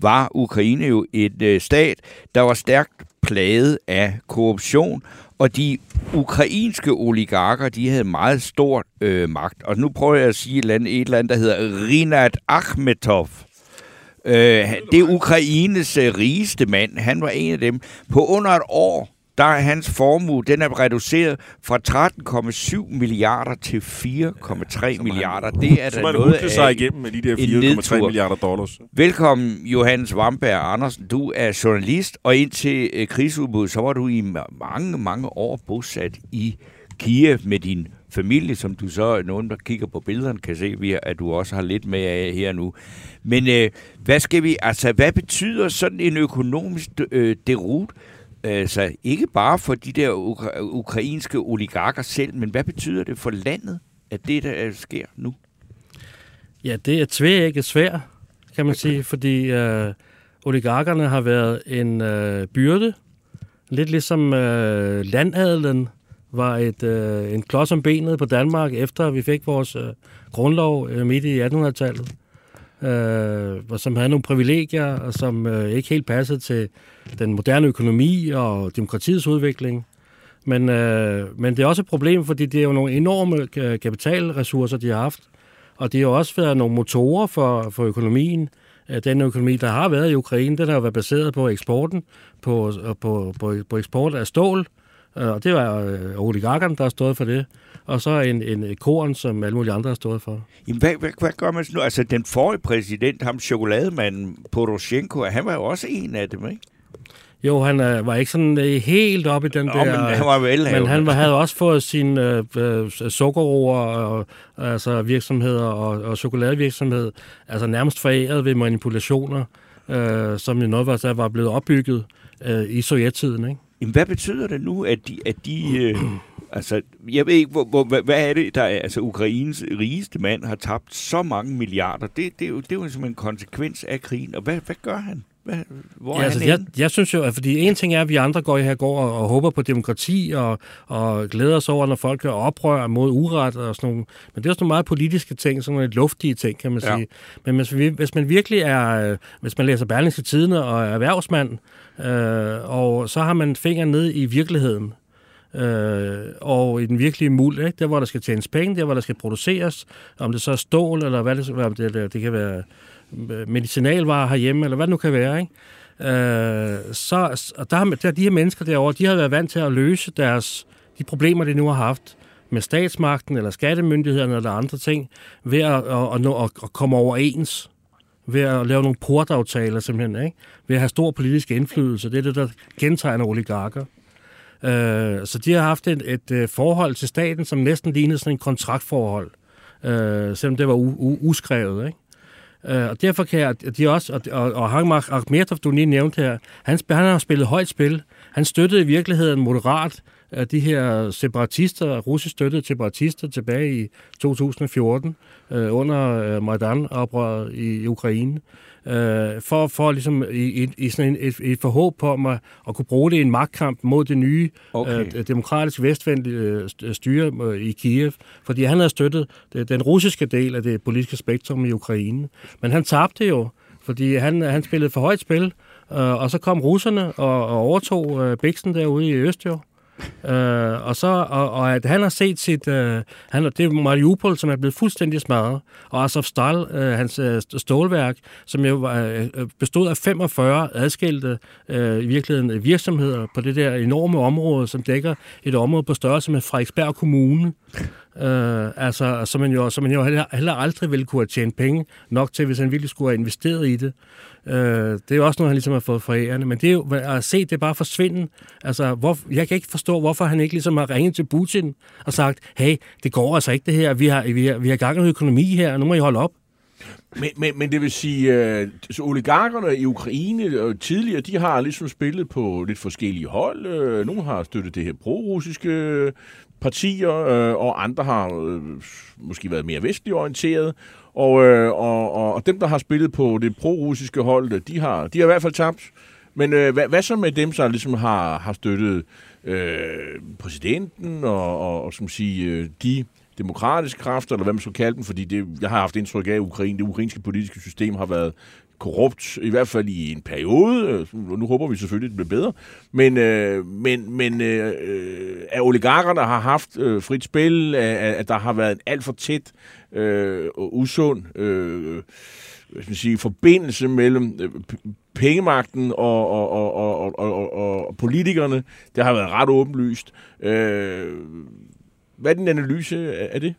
var Ukraine jo et øh, stat, der var stærkt plaget af korruption, og de ukrainske oligarker, de havde meget stor øh, magt. Og nu prøver jeg at sige et eller andet, et eller andet der hedder Rinat Akhmetov. Øh, det er Ukraines øh, rigeste mand. Han var en af dem. På under et år, der er hans formue, den er reduceret fra 13,7 milliarder til 4,3 milliarder. Det er da noget hudte sig af igennem med de der en 4,3 nedtur. milliarder dollars. Velkommen, Johannes Vamberg Andersen. Du er journalist, og indtil øh, krigsudbuddet, så var du i ma- mange, mange år bosat i Kiev med din familie, som du så, nogen der kigger på billederne, kan se, at du også har lidt med af her nu. Men øh, hvad skal vi, altså, hvad betyder sådan en økonomisk øh, derut? Altså, ikke bare for de der ukra- ukrainske oligarker selv, men hvad betyder det for landet, at det, der sker nu? Ja, det er tvækket svær, kan man sige, fordi øh, oligarkerne har været en øh, byrde. Lidt ligesom øh, landadelen var et, øh, en klods om benet på Danmark, efter vi fik vores øh, grundlov øh, midt i 1800-tallet. Øh, og som havde nogle privilegier, og som øh, ikke helt passede til den moderne økonomi og demokratiets udvikling. Men, øh, men det er også et problem, fordi det er jo nogle enorme øh, kapitalressourcer, de har haft. Og det har jo også været nogle motorer for, for økonomien. Øh, den økonomi, der har været i Ukraine, den har jo været baseret på eksporten, på, på, på, på eksport af stål. Øh, og det var øh, oligarkerne, der har stået for det. Og så en, en korn, som alle mulige andre har stået for. Jamen, hvad, hvad, hvad gør man så nu? Altså, den forrige præsident, ham chokolademanden Poroshenko, han var jo også en af dem, ikke? Jo, han øh, var ikke sådan øh, helt oppe i den Nå, der... men han var velhavende. Men han var, havde også fået sine øh, øh, sukkerroer og altså virksomheder og, og chokoladevirksomhed altså nærmest foræret ved manipulationer, øh, som jo noget var, der var blevet opbygget øh, i sovjettiden. Ikke? Jamen, hvad betyder det nu, at de... At de øh, altså, jeg ved ikke, hvor, hvor, hvad, hvad er det, der er... Altså, Ukraines rigeste mand har tabt så mange milliarder. Det, det, er, jo, det er jo som en konsekvens af krigen. Og hvad, hvad gør han? Hvad, hvor Ja, er altså, han jeg, jeg synes jo, at fordi en ting er, at vi andre går her går og, og håber på demokrati og, og glæder os over, når folk gør oprør mod uret og sådan nogle. Men det er også nogle meget politiske ting, sådan nogle lidt luftige ting, kan man Ja. sige. Men hvis, vi, hvis man virkelig er, hvis man læser Berlingske Tidene og er erhvervsmand, øh, og så har man fingeren ned i virkeligheden, øh, og i den virkelige muld, ikke? der hvor der skal tjenes penge, der hvor der skal produceres, om det så er stål, eller hvad det, om det, det, det kan være øh, medicinalvarer herhjemme, eller hvad det nu kan være, ikke? Øh, så og der, har- der, de her mennesker derovre, de har været vant til at løse deres, de problemer, de nu har haft med statsmagten, eller skattemyndighederne, eller andre ting, ved at, at, at, at, at komme overens ved at lave nogle portaftaler simpelthen, ikke? ved at have stor politisk indflydelse. Det er det, der kendetegner oligarker. Øh, så de har haft et, et øh, forhold til staten, som næsten lignede sådan en kontraktforhold, øh, selvom det var u, u, uskrevet. Ikke? Øh, og derfor kan jeg, de også, og, og, og Hangmar Akhmetov, du lige nævnte her, han, han har spillet højt spil. Han støttede i virkeligheden moderat af de her separatister, russisk støttede separatister tilbage i 2014 øh, under øh, Majdan-oprøret i, i Ukraine. Øh, for, for ligesom i, i, i sådan en, et, et forhåb på at, at kunne bruge det i en magtkamp mod det nye Okay. øh, demokratisk vestvendte øh, st- styre øh, i Kiev, fordi han havde støttet den russiske del af det politiske spektrum i Ukraine. Men han tabte jo, fordi han, han spillede for højt spil, og så kom russerne og, og overtog øh, Bixen derude i Øst jo. Øh, og så og, og at han har set sit øh, han, det er Mariupol som er blevet fuldstændig smadret og Azovstal øh, hans øh, stålværk som jo øh, øh, bestod af 45 adskilte øh, i virkeligheden virksomheder på det der enorme område som dækker et område på størrelse med Frederiksberg Kommune. Øh, altså, som man jo, som man jo heller, heller aldrig ville kunne have tjent penge nok til, hvis han virkelig skulle have investeret i det. Øh, det er jo også noget, han ligesom har fået fra ærende. Men det er jo at se det bare forsvinde. Altså, hvor, jeg kan ikke forstå, hvorfor han ikke ligesom har ringet til Putin og sagt, hey, det går altså ikke det her. Vi har, vi har, vi har gang i økonomi her, nu må I holde op. Men, men, men det vil sige, at øh, oligarkerne i Ukraine og tidligere, de har ligesom spillet på lidt forskellige hold. Øh, nogle har støttet det her pro-russiske partier, øh, og andre har øh, måske været mere vestligt orienteret. Og, øh, og, og, og dem, der har spillet på det pro-russiske hold, øh, de har, de har i hvert fald tabt. Men øh, hvad, hvad så med dem, der ligesom har, har støttet øh, præsidenten og, og, og som siger, øh, de demokratiske kræfter, eller hvad man skal kalde dem, fordi det, jeg har haft indtryk af, at Ukraine, det ukrainske politiske system har været korrupt, i hvert fald i en periode. Øh, nu håber vi selvfølgelig, at det bliver bedre. Men, øh, men, men øh, øh at oligarkerne har haft øh, frit spil, at, at der har været en alt for tæt øh, og usund øh, hvad skal man sige, forbindelse mellem øh, pengemagten og, og, og, og, og, og, og politikerne. Det har været ret åbenlyst. Øh, hvad er din analyse af det?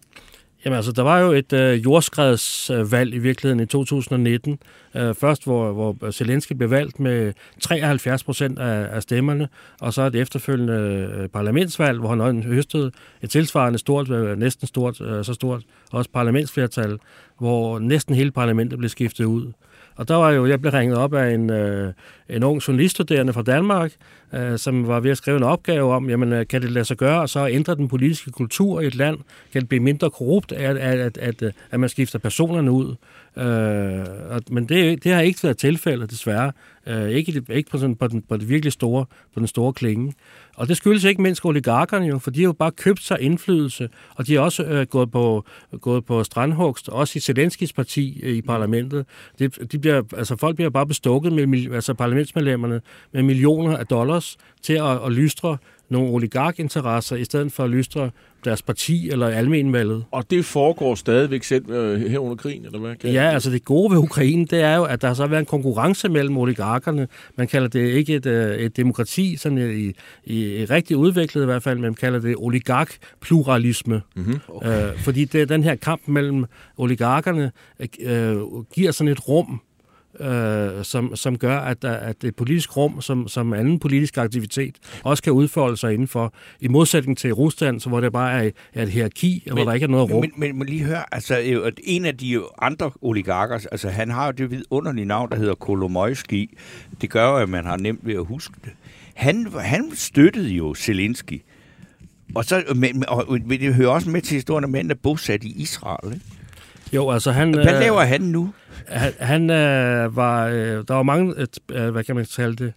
Jamen altså, der var jo et øh, jordskredsvalg i virkeligheden i 2019. Øh, først, hvor, hvor Zelensky blev valgt med 73 procent af, af stemmerne, og så et efterfølgende øh, parlamentsvalg, hvor han høstede et tilsvarende stort, øh, næsten stort, øh, så stort, også parlamentsflertal, hvor næsten hele parlamentet blev skiftet ud. Og der var jo, jeg blev ringet op af en, øh, en ung journaliststuderende fra Danmark, øh, som var ved at skrive en opgave om, jamen, øh, kan det lade sig gøre, og så ændre den politiske kultur i et land? Kan det blive mindre korrupt, at, at, at, at, øh, at man skifter personerne ud? Øh, men det, det har ikke været tilfældet, desværre. Øh, ikke ikke på, sådan, på, den, på det virkelig store, på den store klinge. Og det skyldes ikke mindst oligarkerne jo, for de har jo bare købt sig indflydelse, og de har også øh, gået, på, gået på strandhugst, også i Zelenskis parti øh, i parlamentet. De, de bliver, altså folk bliver bare bestukket, med, altså parlamentsmedlemmerne, med millioner af dollars til at, at lystre nogle oligarkinteresser, i stedet for at lystre deres parti eller almenvalget. Og det foregår stadigvæk selv øh, her under krigen, eller hvad? Kan ja, altså det gode ved Ukraine, det er jo, at der har så været en konkurrence mellem oligarkerne. Man kalder det ikke et, øh, et demokrati, sådan i, i, i rigtig udviklet i hvert fald, men man kalder det oligark-pluralisme. Mm-hmm. Okay. Øh, fordi det, den her kamp mellem oligarkerne øh, giver sådan et rum øh, som, som gør, at, at det politisk rum, som, som anden politisk aktivitet, også kan udfolde sig indenfor, i modsætning til Rusland, så hvor det bare er, er et hierarki, og men, hvor der ikke er noget rum. Men, men, men lige hør, altså en af de andre oligarker, altså han har jo det vidunderlige navn, der hedder Kolomoyski. Det gør jo, at man har nemt ved at huske det. Han, han støttede jo Zelensky. Og så men, og, det hører også med til historien, at manden er bosat i Israel. Ikke? Jo, altså han... Hvad øh, laver han nu? Han, han øh, var... Øh, der var mange, øh, et, øh, hvad kan man kalde det,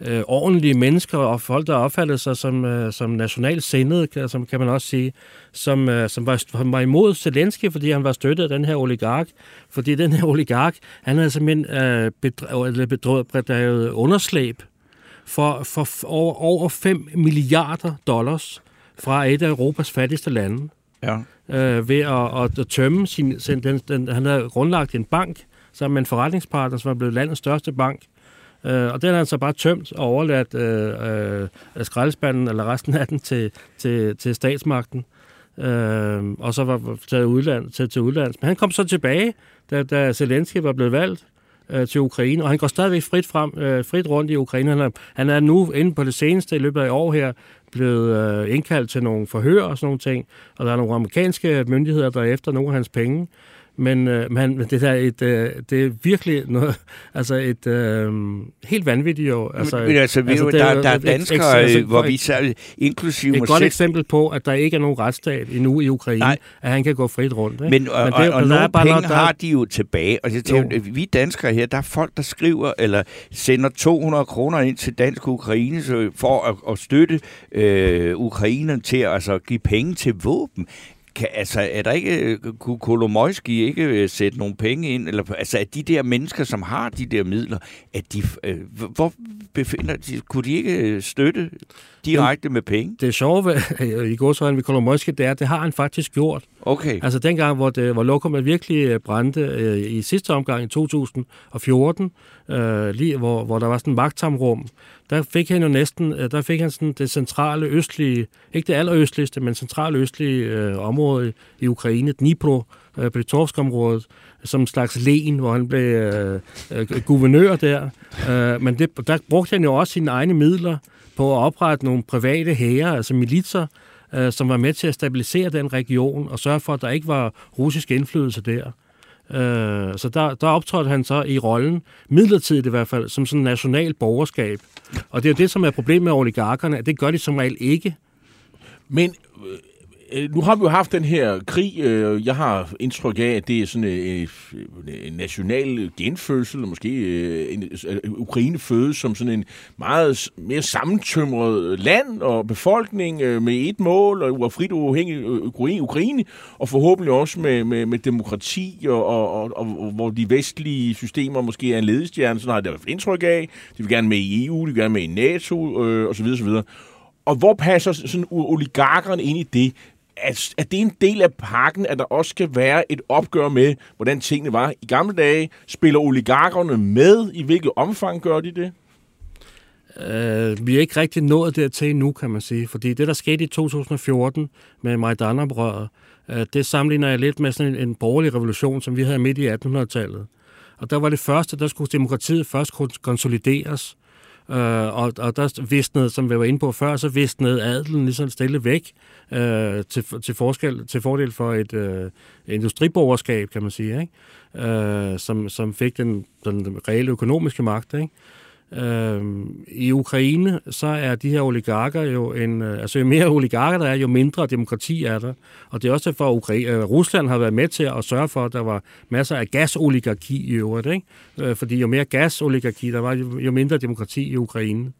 øh, ordentlige mennesker og folk, der opfattede sig som, øh, som nationalt sindede, som kan man også sige, som, øh, som, var, som var imod Zelensky, fordi han var støttet af den her oligark. Fordi den her oligark, han havde simpelthen øh, bedrevet, bedrevet underslæb for, for over, over 5 milliarder dollars fra et af Europas fattigste lande ja øh, ved at, at tømme sin... sin den, den, han havde grundlagt en bank sammen med en forretningspartner, som var blevet landets største bank. Øh, og den har han så bare tømt og overladt øh, øh, skraldespanden eller resten af den til, til, til statsmagten. Øh, og så var taget udland, til, til udlandet. Men han kom så tilbage, da, da Zelensky var blevet valgt øh, til Ukraine, og han går stadigvæk frit, frem, øh, frit rundt i Ukraine. Han er, han er nu inde på det seneste i løbet af år her blevet øh, indkaldt til nogle forhør og sådan nogle ting, og der er nogle amerikanske myndigheder, der er efter nogle af hans penge. Men, øh, man, det, der et, øh, det er virkelig noget, altså et øh, helt vanvittigt jo. Altså, men, men altså, altså jo, der, der er danskere, et, altså, hvor vi særligt, inklusive Et godt selv... eksempel på, at der ikke er nogen retsstat endnu i Ukraine, Nej. at han kan gå frit rundt. Ikke? Men, og, men det, og, og, og nogle penge der... har de jo tilbage. Og jeg tænker, vi danskere her, der er folk, der skriver eller sender 200 kroner ind til Dansk Ukraine for at, at støtte øh, Ukraine til at altså, give penge til våben kan, altså, er der ikke, kunne Kolomojski ikke øh, sætte nogle penge ind? Eller, altså, at de der mennesker, som har de der midler, at de, øh, hvor befinder de, kunne de ikke øh, støtte direkte med penge? Det sjove ved, i går så ved Kolomojski, det er, det har han faktisk gjort. Okay. Altså dengang, hvor, det, hvor lokummet virkelig øh, brændte øh, i sidste omgang i 2014, øh, lige, hvor, hvor der var sådan en magttamrum, der fik han jo næsten, øh, der fik han sådan det centrale østlige, ikke det allerøstligste, men centrale østlige øh, område i Ukraine, Dnipro, øh, Plitovsk-området, som en slags len, hvor han blev øh, øh, guvernør der. Øh, men det, der brugte han jo også sine egne midler på at oprette nogle private hære, altså militser, øh, som var med til at stabilisere den region og sørge for, at der ikke var russisk indflydelse der. Øh, så der, der optrådte han så i rollen, midlertidigt i hvert fald, som sådan en national borgerskab. Og det er jo det, som er problemet med oligarkerne, at det gør de som regel ikke. Men Øh, nu har vi jo haft den her krig. Øh, jeg har indtryk af, at det er sådan en, en national genfødsel, måske øh, en, Ukraine fødes som sådan en meget mere sammentømret land og befolkning øh, med et mål, og frit og uafhængig Ukraine, Ukraine, og forhåbentlig også med, med, med demokrati, og, og, og, og hvor de vestlige systemer måske er en ledestjerne, sådan har jeg det indtryk af. De vil gerne med i EU, de vil gerne med i NATO, øh, osv. osv. Og hvor passer sådan oligarkerne ind i det? At, at det er en del af pakken, at der også skal være et opgør med, hvordan tingene var i gamle dage. Spiller oligarkerne med? I hvilket omfang gør de det? Uh, vi er ikke rigtig nået dertil nu, kan man sige. Fordi det, der skete i 2014 med Majdan-oprøret, uh, øh, det sammenligner jeg lidt med sådan en, en borgerlig revolution, som vi havde midt i 1800-tallet. Og der var det første, der skulle demokratiet først konsolideres. Øh, og, og der visnede, som vi var inde på før, så visnede adelen ligesom stille væk øh, til, til, forskel, til fordel for et øh, industriborgerskab, kan man sige, ikke? Øh, som, som fik den, den reelle økonomiske magt. Ikke? Øh, I Ukraine, så er de her oligarker jo en... Øh, altså, jo mere oligarker der er, jo mindre demokrati er der. Og det er også derfor, at Ukraine, øh, Rusland har været med til at sørge for, at der var masser af gasoligarki i øvrigt. Ikke? Øh, fordi jo mere gasoligarki der var, jo, jo mindre demokrati i Ukraine. Øh,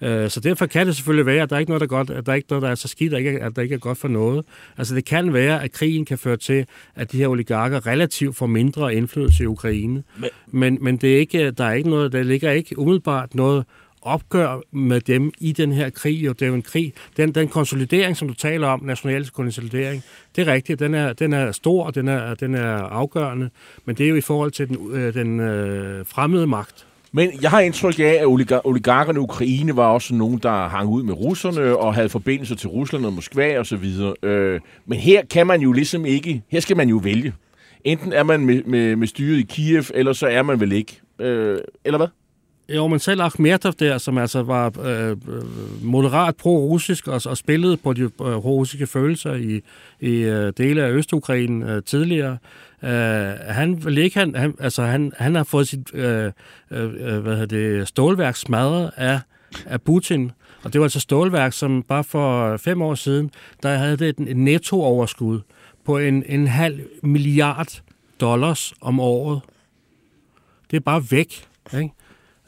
så derfor kan det selvfølgelig være, at der er ikke noget, der, er godt, at der er ikke noget, der er så skidt, at, ikke, at der ikke er godt for noget. Altså det kan være, at krigen kan føre til, at de her oligarker relativt får mindre indflydelse i Ukraine. Men, men, men det er ikke, der er ikke noget, der ligger ikke umiddelbart noget opgør med dem i den her krig, og det er jo en krig. Den, den konsolidering, som du taler om, national konsolidering, det er rigtigt, den er, den er stor, og den er, den er afgørende, men det er jo i forhold til den, øh, den øh, fremmede magt. Men jeg har indtryk af, at oligarkerne i Ukraine var også nogen, der hang ud med russerne og havde forbindelser til Rusland og Moskva og så videre. Øh, men her kan man jo ligesom ikke, her skal man jo vælge. Enten er man med, med, med styret i Kiev, eller så er man vel ikke. Øh, eller hvad? Jo, men selv Akhmetov der, som altså var øh, øh moderat pro-russisk og, og spillede på de øh, russiske følelser i, i øh, dele af Østukraine øh, tidligere, øh, Øh, han vil ikke, han, han, altså han, han har fået sit øh, øh, øh, hvad hedder det, stålværk smadret af, af Putin, og det var altså stålværk, som bare for fem år siden, der havde det et nettooverskud på en, en halv milliard dollars om året. Det er bare væk, ikke?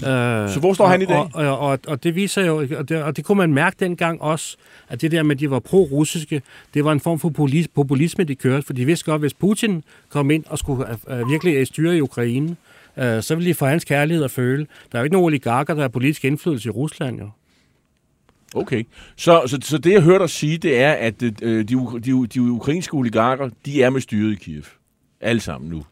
Øh, så hvor står han i dag? Og, og, og, og det viser jo, og det, og det kunne man mærke dengang også, at det der med, at de var pro-russiske, det var en form for populisme, de kørte, for de vidste godt, hvis Putin kom ind og skulle uh, virkelig styre i Ukraine, uh, så ville de få hans kærlighed at føle. Der er jo ikke nogen oligarker, der har politisk indflydelse i Rusland, jo. Okay, så, så, så det jeg hørte dig sige, det er, at de, de, de, de ukrainske oligarker, de er med styret i Kiev. Alle sammen nu.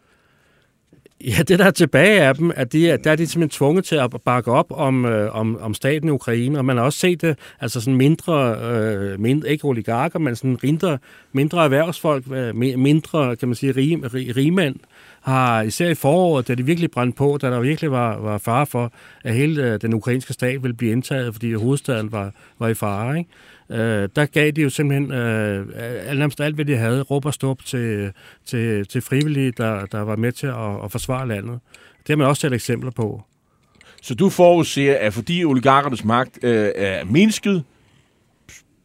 Ja, det der er tilbage af dem, at de, der er de simpelthen tvunget til at bakke op om, øh, om, om staten i Ukraine, og man har også set det, altså sådan mindre, øh, mindre ikke oligarker, men sådan mindre, mindre erhvervsfolk, øh, mindre, kan man sige, rige, rigmænd, har især i foråret, da det virkelig brændte på, da der virkelig var, var fare for, at hele øh, den ukrainske stat ville blive indtaget, fordi hovedstaden var, var i fare, ikke? Øh, der gav de jo simpelthen øh, nærmest alt, hvad de havde, råb og stop til, til, til frivillige, der, der var med til at, at forsvare landet. Det har man også set eksempler på. Så du forudser, at fordi oligarkernes magt øh, er mindsket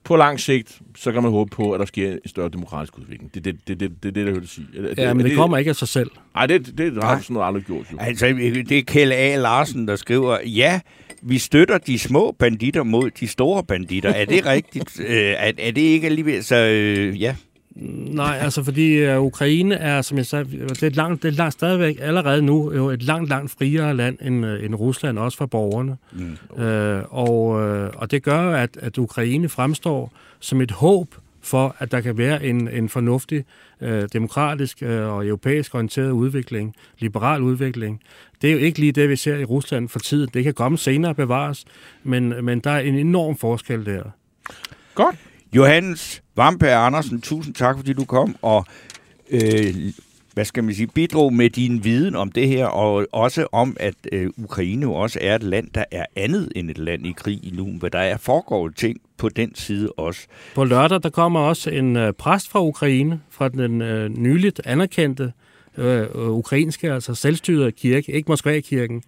på lang sigt, så kan man håbe på, at der sker en større demokratisk udvikling. Det er det, det, det, det, det, der hørte sige. Ja, det, men det, det kommer ikke af sig selv. Nej, det, det har sådan noget aldrig gjort. Jo. Altså, det er Kjell A. Larsen, der skriver, ja, vi støtter de små banditter mod de store banditter. Er det rigtigt? øh, er, er det ikke alligevel? Så øh, ja. Nej, altså fordi uh, Ukraine er, som jeg sagde, det er, langt, det er langt, stadigvæk allerede nu jo et langt, langt friere land end, uh, end Rusland, også for borgerne. Mm. Uh, og, uh, og det gør at, at Ukraine fremstår som et håb for, at der kan være en, en fornuftig, øh, demokratisk øh, og europæisk orienteret udvikling, liberal udvikling. Det er jo ikke lige det, vi ser i Rusland for tiden. Det kan komme senere bevares, men, men der er en enorm forskel der. Godt. Johannes Vampe Andersen, tusind tak, fordi du kom og øh, hvad skal man sige, bidrog med din viden om det her, og også om, at øh, Ukraine jo også er et land, der er andet end et land i krig i nu, hvor der er foregår ting på den side også. På lørdag, der kommer også en øh, præst fra Ukraine, fra den øh, nyligt anerkendte øh, ukrainske, altså selvstyret kirke, ikke Moskva-kirken,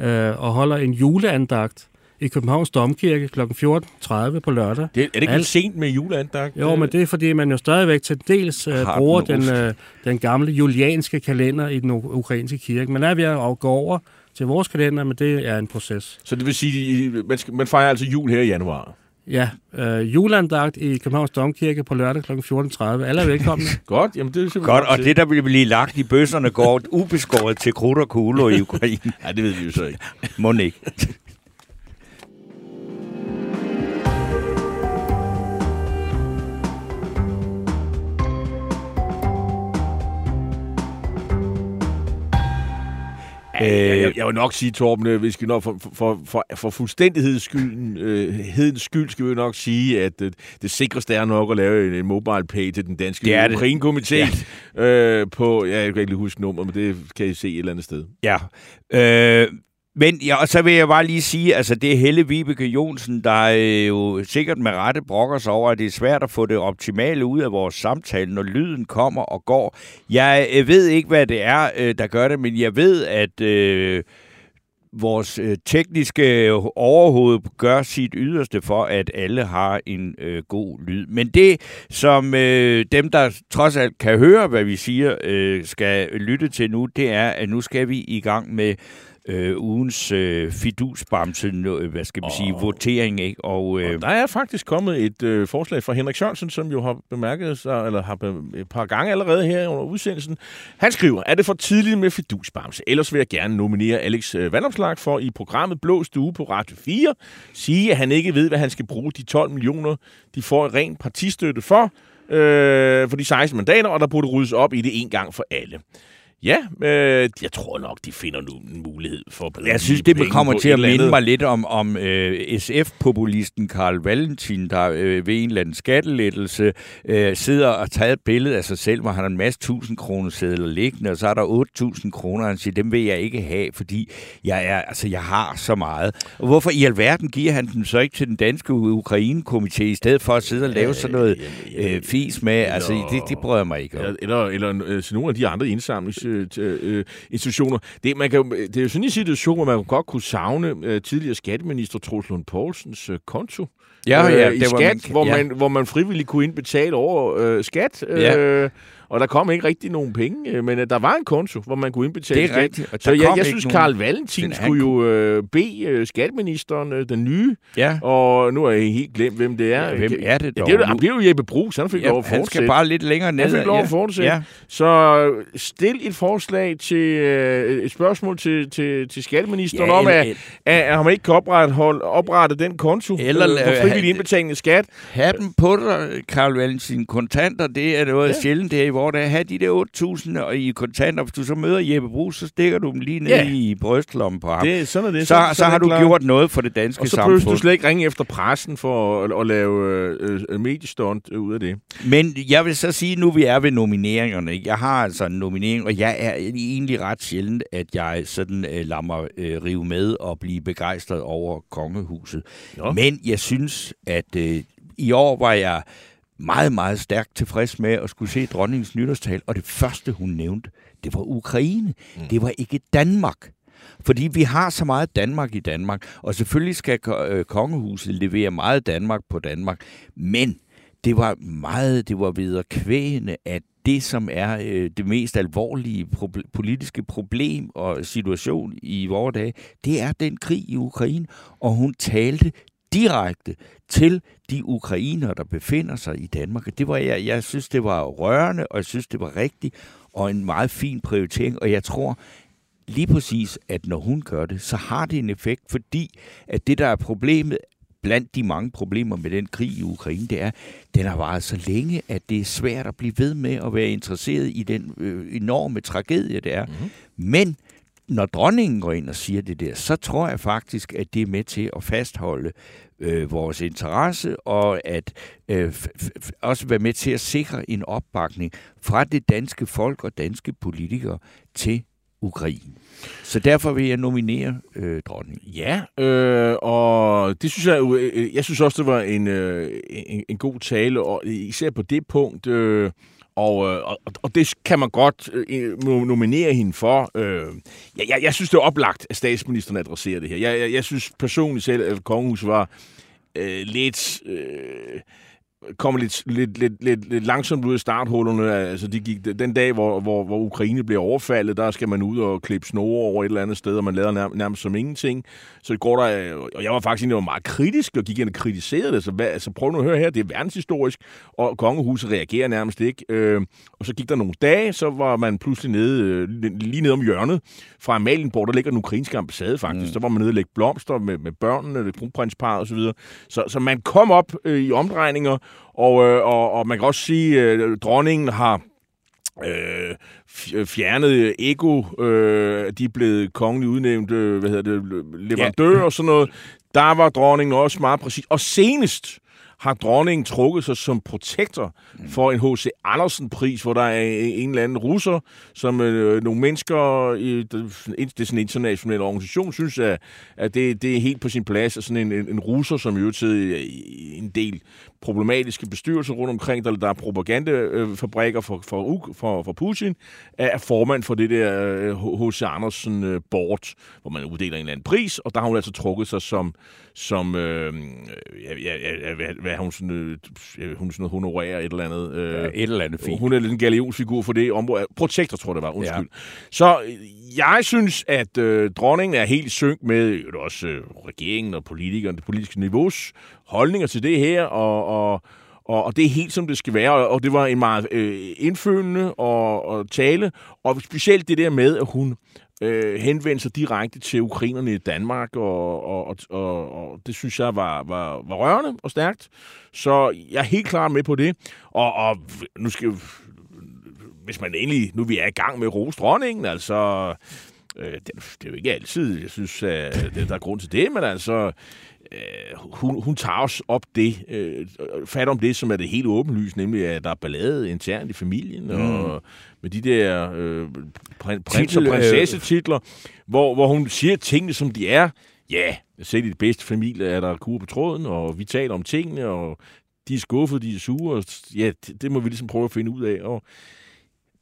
øh, og holder en juleandagt i Københavns Domkirke kl. 14.30 på lørdag. Det, er det ikke Alt- sent med juleandagt? Jo, men det er fordi, man jo stadigvæk til dels Har bruger den øh, den gamle julianske kalender i den ukrainske kirke. Man er ved at gå over til vores kalender, men det er en proces. Så det vil sige, at man, skal, man fejrer altså jul her i januar. Ja, øh, juleandagt i Københavns Domkirke på lørdag kl. 14.30. Alle er velkomne. Godt, jamen det er simpelthen Godt, og det, der vil blive lagt i bøsserne, går ubeskåret til krudt og kugler i Ukraine. Ja, det ved vi jo så ikke. Må ikke. Øh, jeg, jeg vil nok sige, Torben, øh, vi skal nok for, for, for, for fuldstændigheds skyld, øh, hedens skyld skal vi nok sige, at øh, det sikreste er nok at lave en, en mobile pay til den danske. Ukraine-komité øh, på, ja, jeg kan ikke lige huske nummer, men det kan I se et eller andet sted. Ja. Øh, men ja, og så vil jeg bare lige sige, altså det er Helle Vibeke Jonsen, der øh, jo sikkert med rette brokker sig over, at det er svært at få det optimale ud af vores samtale, når lyden kommer og går. Jeg øh, ved ikke, hvad det er, øh, der gør det, men jeg ved, at øh, vores øh, tekniske overhoved gør sit yderste for, at alle har en øh, god lyd. Men det, som øh, dem, der trods alt kan høre, hvad vi siger, øh, skal lytte til nu, det er, at nu skal vi i gang med øh, ugens øh, fidusbamse, øh, hvad skal vi sige, votering, ikke? Og, øh, Og der er faktisk kommet et øh, forslag fra Henrik Sørensen, som jo har bemærket sig, eller har be- et par gange allerede her under udsendelsen. Han skriver, er det for tidligt med fidusbamse? Ellers vil jeg gerne nominere Alex øh, Vandopslag for i programmet Blå Stue på Radio 4. Sige, at han ikke ved, hvad han skal bruge de 12 millioner, de får i ren partistøtte for, øh, for de 16 mandater, og der burde ryddes op i det en gang for alle. Ja, øh, jeg tror nok, de finder nu en mulighed for at bruge Jeg synes, de det kommer til at minde mig lidt om, om øh, SF-populisten Karl Valentin, der øh, ved en eller anden skattelettelse øh, sidder og tager et billede af sig selv, hvor han har en masse tusind kroner sædler liggende, og så er der 8.000 kroner, og han siger, dem vil jeg ikke have, fordi jeg, er, altså, jeg har så meget. Og hvorfor i alverden giver han dem så ikke til den danske Ukraine-komité, i stedet for at sidde og lave sådan noget øh, fis med? Altså, det, det bryder jeg mig ikke om. Eller, eller, eller øh, nogle af de andre indsamlingsinstitutioner. Det, man kan, det er jo sådan en situation, hvor man godt kunne savne øh, tidligere skatteminister Troels Lund Poulsens øh, konto. Ja, ja, øh, i det var skat, man- hvor, ja. man, hvor man frivilligt kunne indbetale over øh, skat. Øh, Ja. Og der kom ikke rigtig nogen penge, øh, men øh, der var en konto, hvor man kunne indbetale Det er skat. rigtigt, og Så jeg, jeg synes, nogen- Karl Valentin Den- han skulle jo øh, bede øh, skatteministeren, øh, den nye, Ja. og nu har jeg helt glemt, hvem det er. Ja, hvem er det Ja, dog det er, jo- det er jo Jeppe Brugs, han fik Ja, lov at han fortsætte. skal bare lidt længere ned. Han fik lov at fortsætte. Ja. Så øh, stil et forslag til øh, et spørgsmål til, til, til skatteministeren Ja, om, eller- at, at, at han ikke kan oprette, oprette den konto Eller øh, for frivillig indbetaling af skat. Ha' dem på dig, Karl Valentin. Kontanter, det er noget ja. Ja. sjældent her i vores dag. Ha' de der 8.000 og i kontanter. Hvis du så møder Jeppe Brugs, så stikker du dem lige ned Ja. i brystlommen på ham. Det, sådan er det. så, så, så har du klart. gjort noget for det danske Og så samfund. du slet ikke ringe efter pressen for at, at lave øh, øh, mediestunt ud af det. Men jeg vil så sige, nu vi er ved nomineringerne. Jeg har altså en nominering, og jeg er egentlig ret sjældent, at jeg sådan øh, lader mig øh, rive med og blive begejstret over kongehuset. Nå. Men jeg synes, at øh, i år var jeg meget, meget stærkt tilfreds med at skulle se dronningens nytårstal, og det første, hun nævnte, det var Ukraine. Mm. Det var ikke Danmark. Fordi vi har så meget Danmark i Danmark, og selvfølgelig skal øh, kongehuset levere meget Danmark på Danmark, men det var meget, det var videre kvægende, at det, som er øh, det mest alvorlige proble- politiske problem og situation i vores dage, det er den krig i Ukraine, og hun talte direkte til de ukrainere, der befinder sig i Danmark. Det var, jeg, jeg synes, det var rørende, og jeg synes, det var rigtigt, og en meget fin prioritering, og jeg tror lige præcis, at når hun gør det, så har det en effekt, fordi at det, der er problemet blandt de mange problemer med den krig i Ukraine, det er, den har varet så længe, at det er svært at blive ved med at være interesseret i den øh, enorme tragedie, det er. Mm-hmm. Men når dronningen går ind og siger det der, så tror jeg faktisk, at det er med til at fastholde øh, vores interesse, og at øh, f- f- også være med til at sikre en opbakning fra det danske folk og danske politikere til Ukraine. Så derfor vil jeg nominere øh, dronningen. Ja, øh, og det synes jeg jo, øh, jeg synes også, det var en, øh, en, en god tale, og især på det punkt, øh, og, øh, og, og det kan man godt øh, nominere hende for. Øh, jeg, jeg, jeg synes, det er oplagt, at statsministeren adresserer det her. Jeg, jeg, jeg synes personligt selv, at kongehuset var øh, lidt... Øh, kommer lidt, lidt, lidt, lidt, lidt langsomt ud af starthullerne. Altså, de gik, den dag, hvor, hvor, hvor Ukraine bliver overfaldet, der skal man ud og klippe snore over et eller andet sted, og man lader nærmest, nærmest som ingenting. Så det går der, og jeg var faktisk egentlig meget kritisk, og gik ind og kritiserede det. Så hvad, altså, prøv nu at høre her, det er verdenshistorisk, og kongehuset reagerer nærmest ikke. Øh, og så gik der nogle dage, så var man pludselig nede, øh, lige nede om hjørnet fra Amalienborg, der ligger den ukrainske ambassade faktisk. Mm. Så var man nede og lægge blomster med, med børnene, kronprinsparet osv. Så, videre. så, så man kom op øh, i omdrejninger, og, øh, og, og man kan også sige, at øh, dronningen har øh, fjernet ego, øh, de er blevet kongeligt udnævnt, øh, hvad hedder det, leverandør ja. og sådan noget. Der var dronningen også meget præcis. Og senest har dronningen trukket sig som protektor for en H.C. Andersen-pris, hvor der er en eller anden russer, som øh, nogle mennesker i det, det sådan international organisation, synes, at, at det, det er helt på sin plads, at sådan en, en, en russer, som jo i en del problematiske bestyrelser rundt omkring, der, der er propagandafabrikker for, for, for, for Putin, er formand for det der H.C. Øh, Andersen øh, Board, hvor man uddeler en eller anden pris, og der har hun altså trukket sig som, som øh, ja, ja, hvad, hvad hun sådan, øh, hun sådan honorerer et eller andet. Øh, ja, et eller andet fint. Hun er lidt en galionsfigur for det område. Protektor, tror jeg det var, undskyld. Ja. Så jeg synes, at øh, dronningen er helt synk med øh, også øh, regeringen og politikerne, det politiske niveaus holdninger til det her, og, og, og, og det er helt som det skal være, og, og det var en meget øh, indfølende og, og tale, og specielt det der med, at hun øh, henvendte sig direkte til ukrainerne i Danmark, og, og, og, og, og det synes jeg var, var, var rørende og stærkt. Så jeg er helt klar med på det, og, og nu skal hvis man egentlig, nu vi er i gang med rose dronningen, altså, øh, det, det er jo ikke altid, jeg synes, at det, der er grund til det, men altså, hun, hun tager også op det, øh, fat om det, som er det helt åbenlyst, nemlig at der er ballade internt i familien, mm. og med de der øh, prins- og øh, prinsessetitler, hvor, hvor hun siger tingene, som de er. Ja, selv i det bedste familie er der kur på tråden, og vi taler om tingene, og de er skuffede, de er sure, og ja, det, det må vi ligesom prøve at finde ud af. Og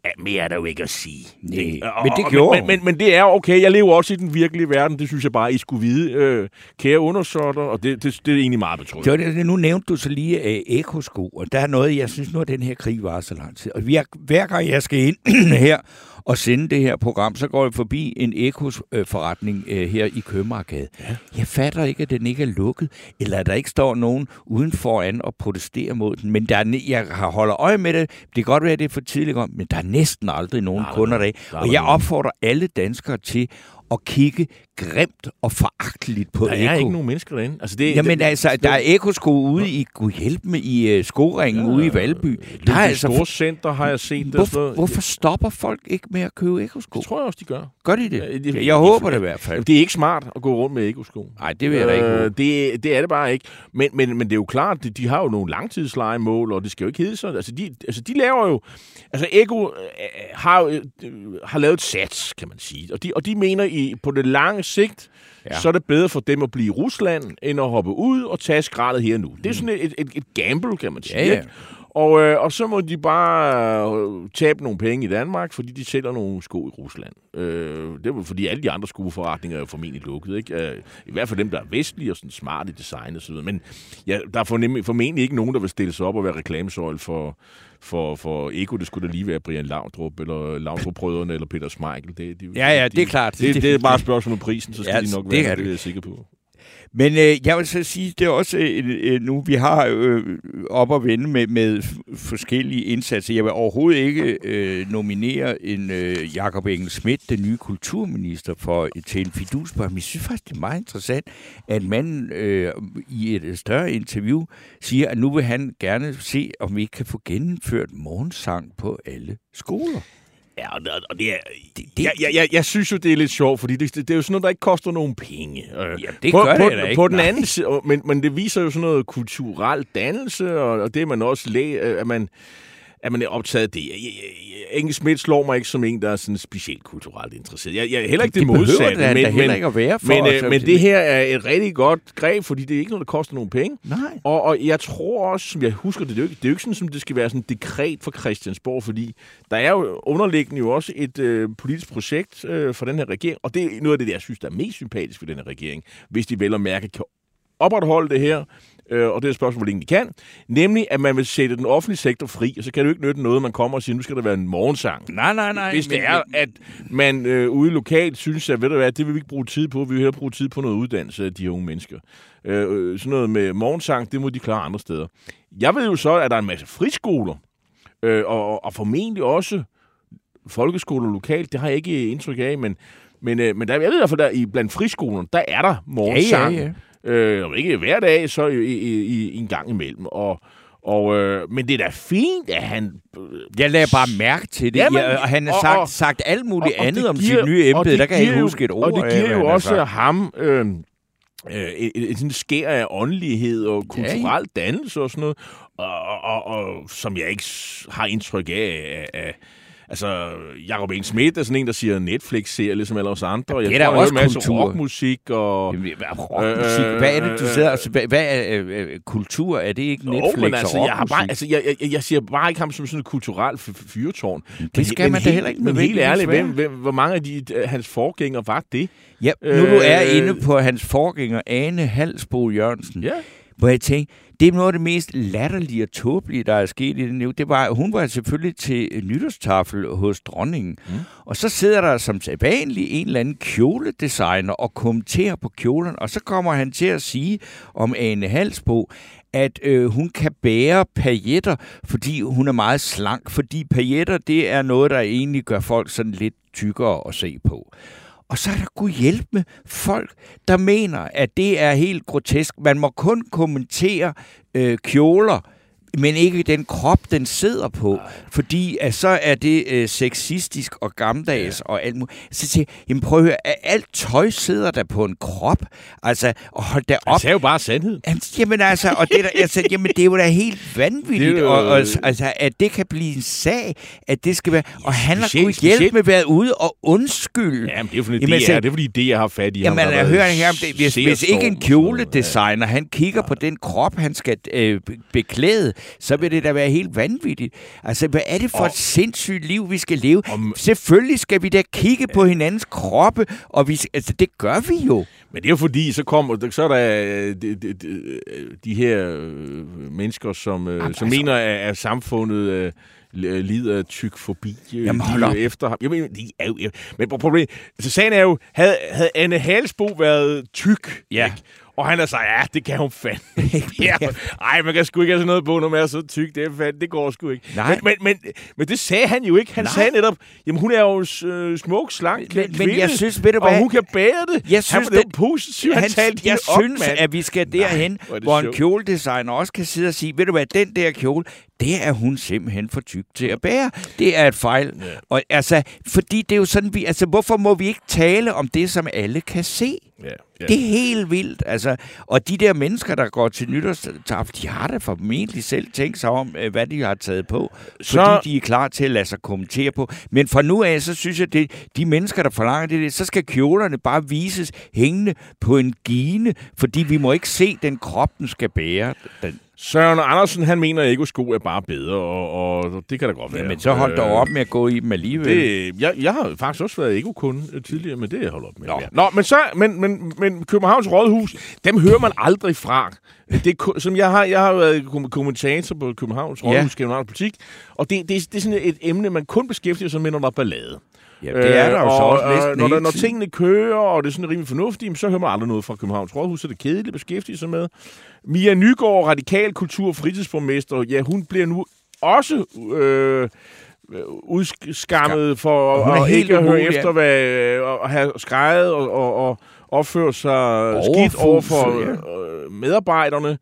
Ja, mere er der jo ikke at sige. Nej, og, men det gjorde men, men, men det er okay. Jeg lever også i den virkelige verden. Det synes jeg bare, I skulle vide. Øh, kære undersåtter, og det, det, det er egentlig meget betryggende. Det, det, nu nævnte du så lige uh, ekosko, og der er noget, jeg synes nu, at den her krig var så lang tid. Og hver gang jeg skal ind her og sende det her program, så går jeg forbi en ekosforretning øh, her i Købmagergade. Ja. Jeg fatter ikke, at den ikke er lukket, eller at der ikke står nogen uden foran og protesterer mod den. Men der er, jeg har holder øje med det. Det kan godt være, at det er for tidligt, men der er næsten aldrig nogen nej, kunder der. Og jeg opfordrer alle danskere til at kigge grimt og foragteligt på Der er Eko. ikke nogen mennesker derinde. Altså, det, Jamen det, altså, der er ekosko ude i, Gud hjælp med, i uh, skoringen ja, ude i Valby. Der er altså store center har jeg set. Hvorfor, det hvorfor stopper folk ikke med at købe ekosko? Det tror jeg også, de gør. Gør de det? Ja, det jeg, jeg håber det i hvert fald. Det er ikke smart at gå rundt med ekosko. Nej, det vil jeg da ikke øh, det, det er det bare ikke. Men, men, men det er jo klart, de, de har jo nogle langtidslejemål, og det skal jo ikke hedde sådan. Altså, de, altså, de laver jo... Altså, Eko øh, har, øh, har lavet et sats, kan man sige. Og de, og de mener i, på det lange sigt, ja. så er det bedre for dem at blive i Rusland, end at hoppe ud og tage skraldet her nu. Det er sådan et, et, et gamble, kan man sige. Ja, ja. Og, øh, og så må de bare øh, tabe nogle penge i Danmark, fordi de sælger nogle sko i Rusland. Øh, det er fordi alle de andre skoforretninger er jo formentlig lukket. Ikke? Øh, I hvert fald dem, der er vestlige og sådan smarte design og så videre. Men ja, der er formentlig, formentlig ikke nogen, der vil stille sig op og være reklamesøjle for, for, for Ego. Det skulle da lige være Brian Laudrup, eller Laudrup-brødrene, eller Peter Smeichel. Det, de, ja, ja, det er klart. Det, det, det er bare et spørgsmål om prisen, så skal ja, de nok være, det, er det. det er jeg sikker på. Men øh, jeg vil så sige, det er også øh, øh nu, vi har øh, op at vende med, med forskellige indsatser. Jeg vil overhovedet ikke øh, nominere en øh, Jakob Engel Schmidt, den nye kulturminister, for, til en fidusbar. Men jeg synes faktisk, det er meget interessant, at manden øh, i et øh, større interview siger, at nu vil han gerne se, om vi ikke kan få gennemført morgensang på alle skoler. Ja, og, og det er... Det, det, jeg, jeg, jeg, synes jo, det er lidt sjovt, fordi det, det, det er jo sådan noget, der ikke koster nogen penge. Øh, Ja, det på, gør på, det ikke, På den nej. anden side, og- men, men det viser jo sådan noget kulturel dannelse, og, og det man også læ, øh, at man at man er optaget af det. Engel Schmidt slår mig ikke som en, der er sådan specielt kulturelt interesseret. Jeg, jeg er heller ikke det, Det modsatte. det da heller ikke at være for men, øh, men det her er et rigtig godt greb, fordi det er ikke noget, der koster nogen penge. Nej. Og, og jeg tror også, som jeg husker det, det er jo ikke, det er jo ikke sådan, som det skal være sådan et dekret for Christiansborg, fordi der er jo underliggende jo også et øh, politisk projekt øh, for den her regering, og det er noget af det, jeg synes, der er mest sympatisk ved den her regering, hvis de vel og mærke kan opretholde det her, øh, og det er et spørgsmål, hvor længe de kan, nemlig at man vil sætte den offentlige sektor fri, og så kan det jo ikke nytte noget, man kommer og siger, nu skal der være en morgensang. Nej, nej, nej. Hvis det men- er, at man øh, ude lokalt synes, at ved du hvad, det vil vi ikke bruge tid på, vi vil hellere bruge tid på noget uddannelse af de unge mennesker. Øh, øh, sådan noget med morgensang, det må de klare andre steder. Jeg ved jo så, at der er en masse friskoler, øh, og, og, formentlig også folkeskoler lokalt, det har jeg ikke indtryk af, men, men, øh, men der, jeg ved i hvert fald, der i blandt friskolerne, der er der morgensang. Ja, ja, Øh, og ikke hver dag, så i, i, i, en gang imellem. Og, og, øh, men det er da fint, at han... Øh, Jeg lagde bare mærke til det, Jamen, ja, og han har og- sagt, og- sagt alt muligt og andet om giver- sit nye og embede. Der kan jeg ikke huske et ord Og det af, giver hvad jo også sagt. ham øh, øh, et, et, et sådan skær af åndelighed og kulturel dannelse og sådan noget, og, og, og, og som jeg ikke har indtryk af, af, af Altså, Jacob Eng Schmidt er sådan en, der siger Netflix-serier, ligesom alle os andre. Jeg Det er han også en masse kultur. rockmusik og... Jamen, hvad- rockmusik. Øh, Hvad er det, du øh, sidder og... Hvad, hvad er øh, øh, kultur? Er det ikke Netflix Jo, men altså, og jeg, har bare, altså jeg, jeg, jeg siger bare ikke ham som sådan et kulturelt fyrtårn. Det skal man da helt- heller ikke Men helt ærligt, hvem, hvem, hvor mange af de, øh, hans forgængere var det? Ja, nu du er Øh, inde på hans forgænger, Ane Halsbo Jørgensen, Ja. Hvor jeg tænkte, det er noget af det mest latterlige og tåbelige, der er sket i den nu. Det var, hun var selvfølgelig til nytårstafel hos dronningen. Mm. Og så sidder der som sædvanligt en eller anden kjoledesigner og kommenterer på kjolen. Og så kommer han til at sige om Ane Halsbo, at øh, hun kan bære pajetter, fordi hun er meget slank. Fordi pajetter, det er noget, der egentlig gør folk sådan lidt tykkere at se på. Og så er der kunne hjælpe med folk, der mener, at det er helt grotesk. Man må kun kommentere øh, kjoler, men ikke den krop, den sidder på. Fordi at så er det øh, sexistisk og gammeldags ja. og alt muligt. Så siger jeg, jamen prøv at høre, at alt tøj sidder der på en krop. Altså, og hold da op. sagde jo bare sandhed. Jamen altså, og det, er da, altså, jamen, det er jo da helt vanvittigt, Det er jo- og, og, altså, at det kan blive en sag, at det skal være... Og han har specielt- gud hjælp specielt- med været ude og undskylde. Ja, men det er fordi, Jamen, det, altså- er, det er fordi, det jeg har fat i. Jamen, ham, der jeg hører her om det. Hvis, hvis ikke en kjoledesigner, han kigger på den krop, han skal øh, be- beklæde, så vil det da være helt vanvittigt. Altså, hvad er det for Og- et sindssygt liv, vi skal leve? Om- Selvfølgelig skal vi da kigge på hinandens kroppe, og vi, altså, det gør vi jo. Men det er jo fordi, så kommer, så er der øh, de, de, de, de her øh, mennesker, som, øh, Jamen, som altså- mener, at, at samfundet øh, lider af tykfobi. øh, Jamen, hold op. Efter ham. Jamen, de er jo, men problemet, altså sagen er jo, havde, havde Anne Halsbo været tyk, Ja. ikke? Og han har sagt, ja, det kan hun fandme ikke. ja. Ej, man kan sgu ikke have sådan noget på, når man er så tyk. Det, er fandme, det går sgu ikke. Nej. Men, men, men, men det sagde han jo ikke. Han Nej. sagde netop, jamen hun er jo øh, smuk, slank Men- men kvinde, jeg synes, ved du og hvad? hun kan bære det. Jeg han synes, var jo det- positiv. Han, Han, talte jeg op, synes, mand. at vi skal derhen, hvor er det hvor en kjoledesigner også kan sidde og sige, ved du hvad, den der kjole, det er hun simpelthen for tyk til at bære. Det er et fejl. Ja. Og altså, fordi det er jo sådan, vi, altså, hvorfor må vi ikke tale om det, som alle kan se? Ja, ja. Det er helt vildt. Altså, og de der mennesker, der går til nytårstafel, de har da formentlig selv tænkt sig om, øh, hvad de har taget på. Så- Fordi de er klar til at lade sig kommentere på. Men fra nu af, så synes jeg, det de mennesker, der forlanger det, så skal kjolerne bare vises hængende på en gine, fordi vi må ikke se den krop, den skal bære. Den. Søren Andersen, han mener, at Ego-sko er bare bedre, og, og det kan da godt være. Men så hold dog Øh, op med at gå i dem alligevel. Det, jeg, jeg har faktisk også været Ego-kunde øh, tidligere, men det er jeg holdt op med. Nå. Ja. Nå, men, så, men, men, men Københavns Rådhus, dem hører man aldrig fra. Det som jeg har, jeg har været kom- kommentator på Københavns. Rådhus, ja. Københavns Politik, og det, det, det er sådan et emne, man kun beskæftiger sig med, når der er ballade. Ja, det er der jo så og, også og, næsten når, der, når tingene kører, og det er sådan rimelig fornuftigt, så hører man aldrig noget fra Københavns Rådhus, så det er kedeligt at beskæftige sig med. Mia Nygaard, radikal kultur- og fritidsborgmester, ja, hun bliver nu også øh, udskammet for at ikke at høre ja. efter, hvad, øh, at have skrejet og, og, og opføre sig skidt over for Overfuset, øh, medarbejderne.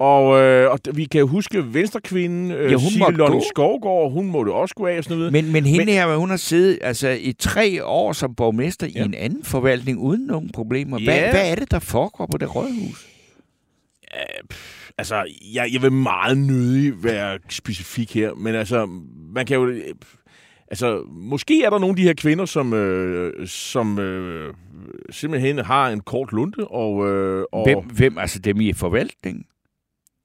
Og, øh, og vi kan huske Venstrekvinden, øh, Ja, ja, hun måtte Lonning. Skovgaard, hun måtte også gå af og sådan noget. Men, men hende Men- her, hun har siddet altså, i tre år som borgmester ja. Ja. i en anden forvaltning uden nogen problemer. Hvad, Ja. hvad er det, der foregår på det rådhus? Altså, jeg, jeg vil meget nødig være specifik her, men altså, man kan jo... øh, Altså, måske er der nogle af de her kvinder, som, øh, som øh, simpelthen har en kort lunte, og... Øh, og Hvem, hvem, altså dem i forvaltningen?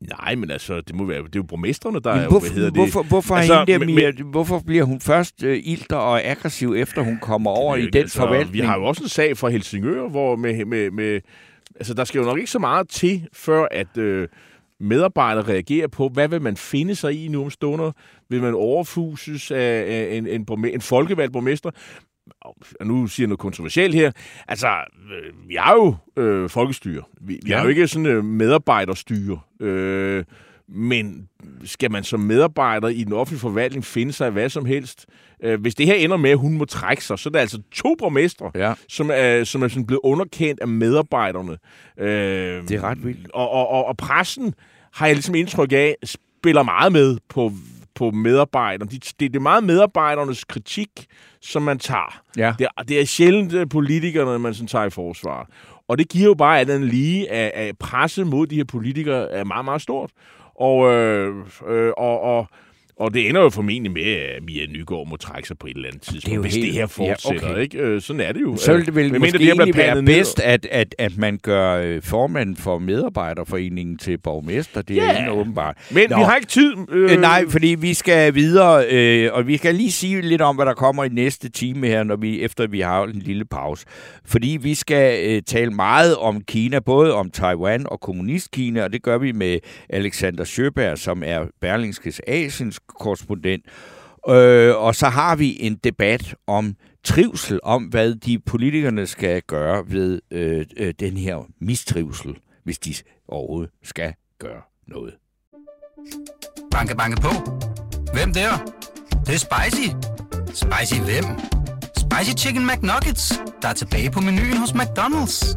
Nej, men altså, det må være... Det er jo borgmesterne, der er Men jo, hvorfor, hvad hedder det? hvorfor, hvorfor, Altså, altså, hende der, men- Mia, hvorfor bliver hun først øh, ilter og aggressiv, efter hun kommer over er i den forvaltning? Vi har jo også en sag fra Helsingør, hvor med, med, med, altså, der skal jo nok ikke så meget til, før at øh, medarbejdere reagerer på, hvad vil man finde sig i nu om stunder? Vil man overfuses af, en, en, borgme- en folkevalgt borgmester? Og nu siger jeg noget kontroversielt her. Altså, øh, vi har jo øh, folkestyre. Vi, vi Ja. har jo ikke sådan øh, medarbejderstyre. Øh, men skal man som medarbejder i den offentlige forvaltning finde sig hvad som helst? Øh, hvis det her ender med, at hun må trække sig, så er der altså to borgmestre, Ja, som er, som er sådan blevet underkendt af medarbejderne. Øh, det er ret vildt. og, og, og, og pressen har jeg ligesom indtryk af, spiller meget med på, på medarbejderne. Det, det, det er meget medarbejdernes kritik, som man tager. Ja. Det er, det er sjældent øh, politikerne, man sådan tager i forsvar. Og det giver jo bare, at den lige af, af presse mod de her politikere er meget, meget stort. Og, øh, øh, og, og, og det ender jo formentlig med, at Mia Nygaard må trække sig på et eller andet tidspunkt, jo hvis helt- det her fortsætter. ja, okay. ikke? Øh, sådan er det jo. Så det vel Medmindre måske det her bliver egentlig være bedst, at, at, at man gør øh, formanden for medarbejderforeningen til borgmester. Det er Ja. yeah. åbenbart. Men Nå. vi har ikke tid. Øh, nej, fordi vi skal videre, øh, og vi skal lige sige lidt om, hvad der kommer i næste time her, når vi, efter vi har en lille pause. Fordi vi skal øh, tale meget om Kina, både om Taiwan og kommunistkina, og det gør vi med Alexander Sjøberg, som er Berlingskes Asiens korrespondent. Øh, og så har vi en debat om trivsel, om hvad de politikerne skal gøre ved øh, øh, den her mistrivsel, hvis de overhovedet skal gøre noget. Banke, banke på. Hvem der? Det, det er spicy. Spicy hvem? Spicy Chicken McNuggets, der er tilbage på menuen hos McDonald's.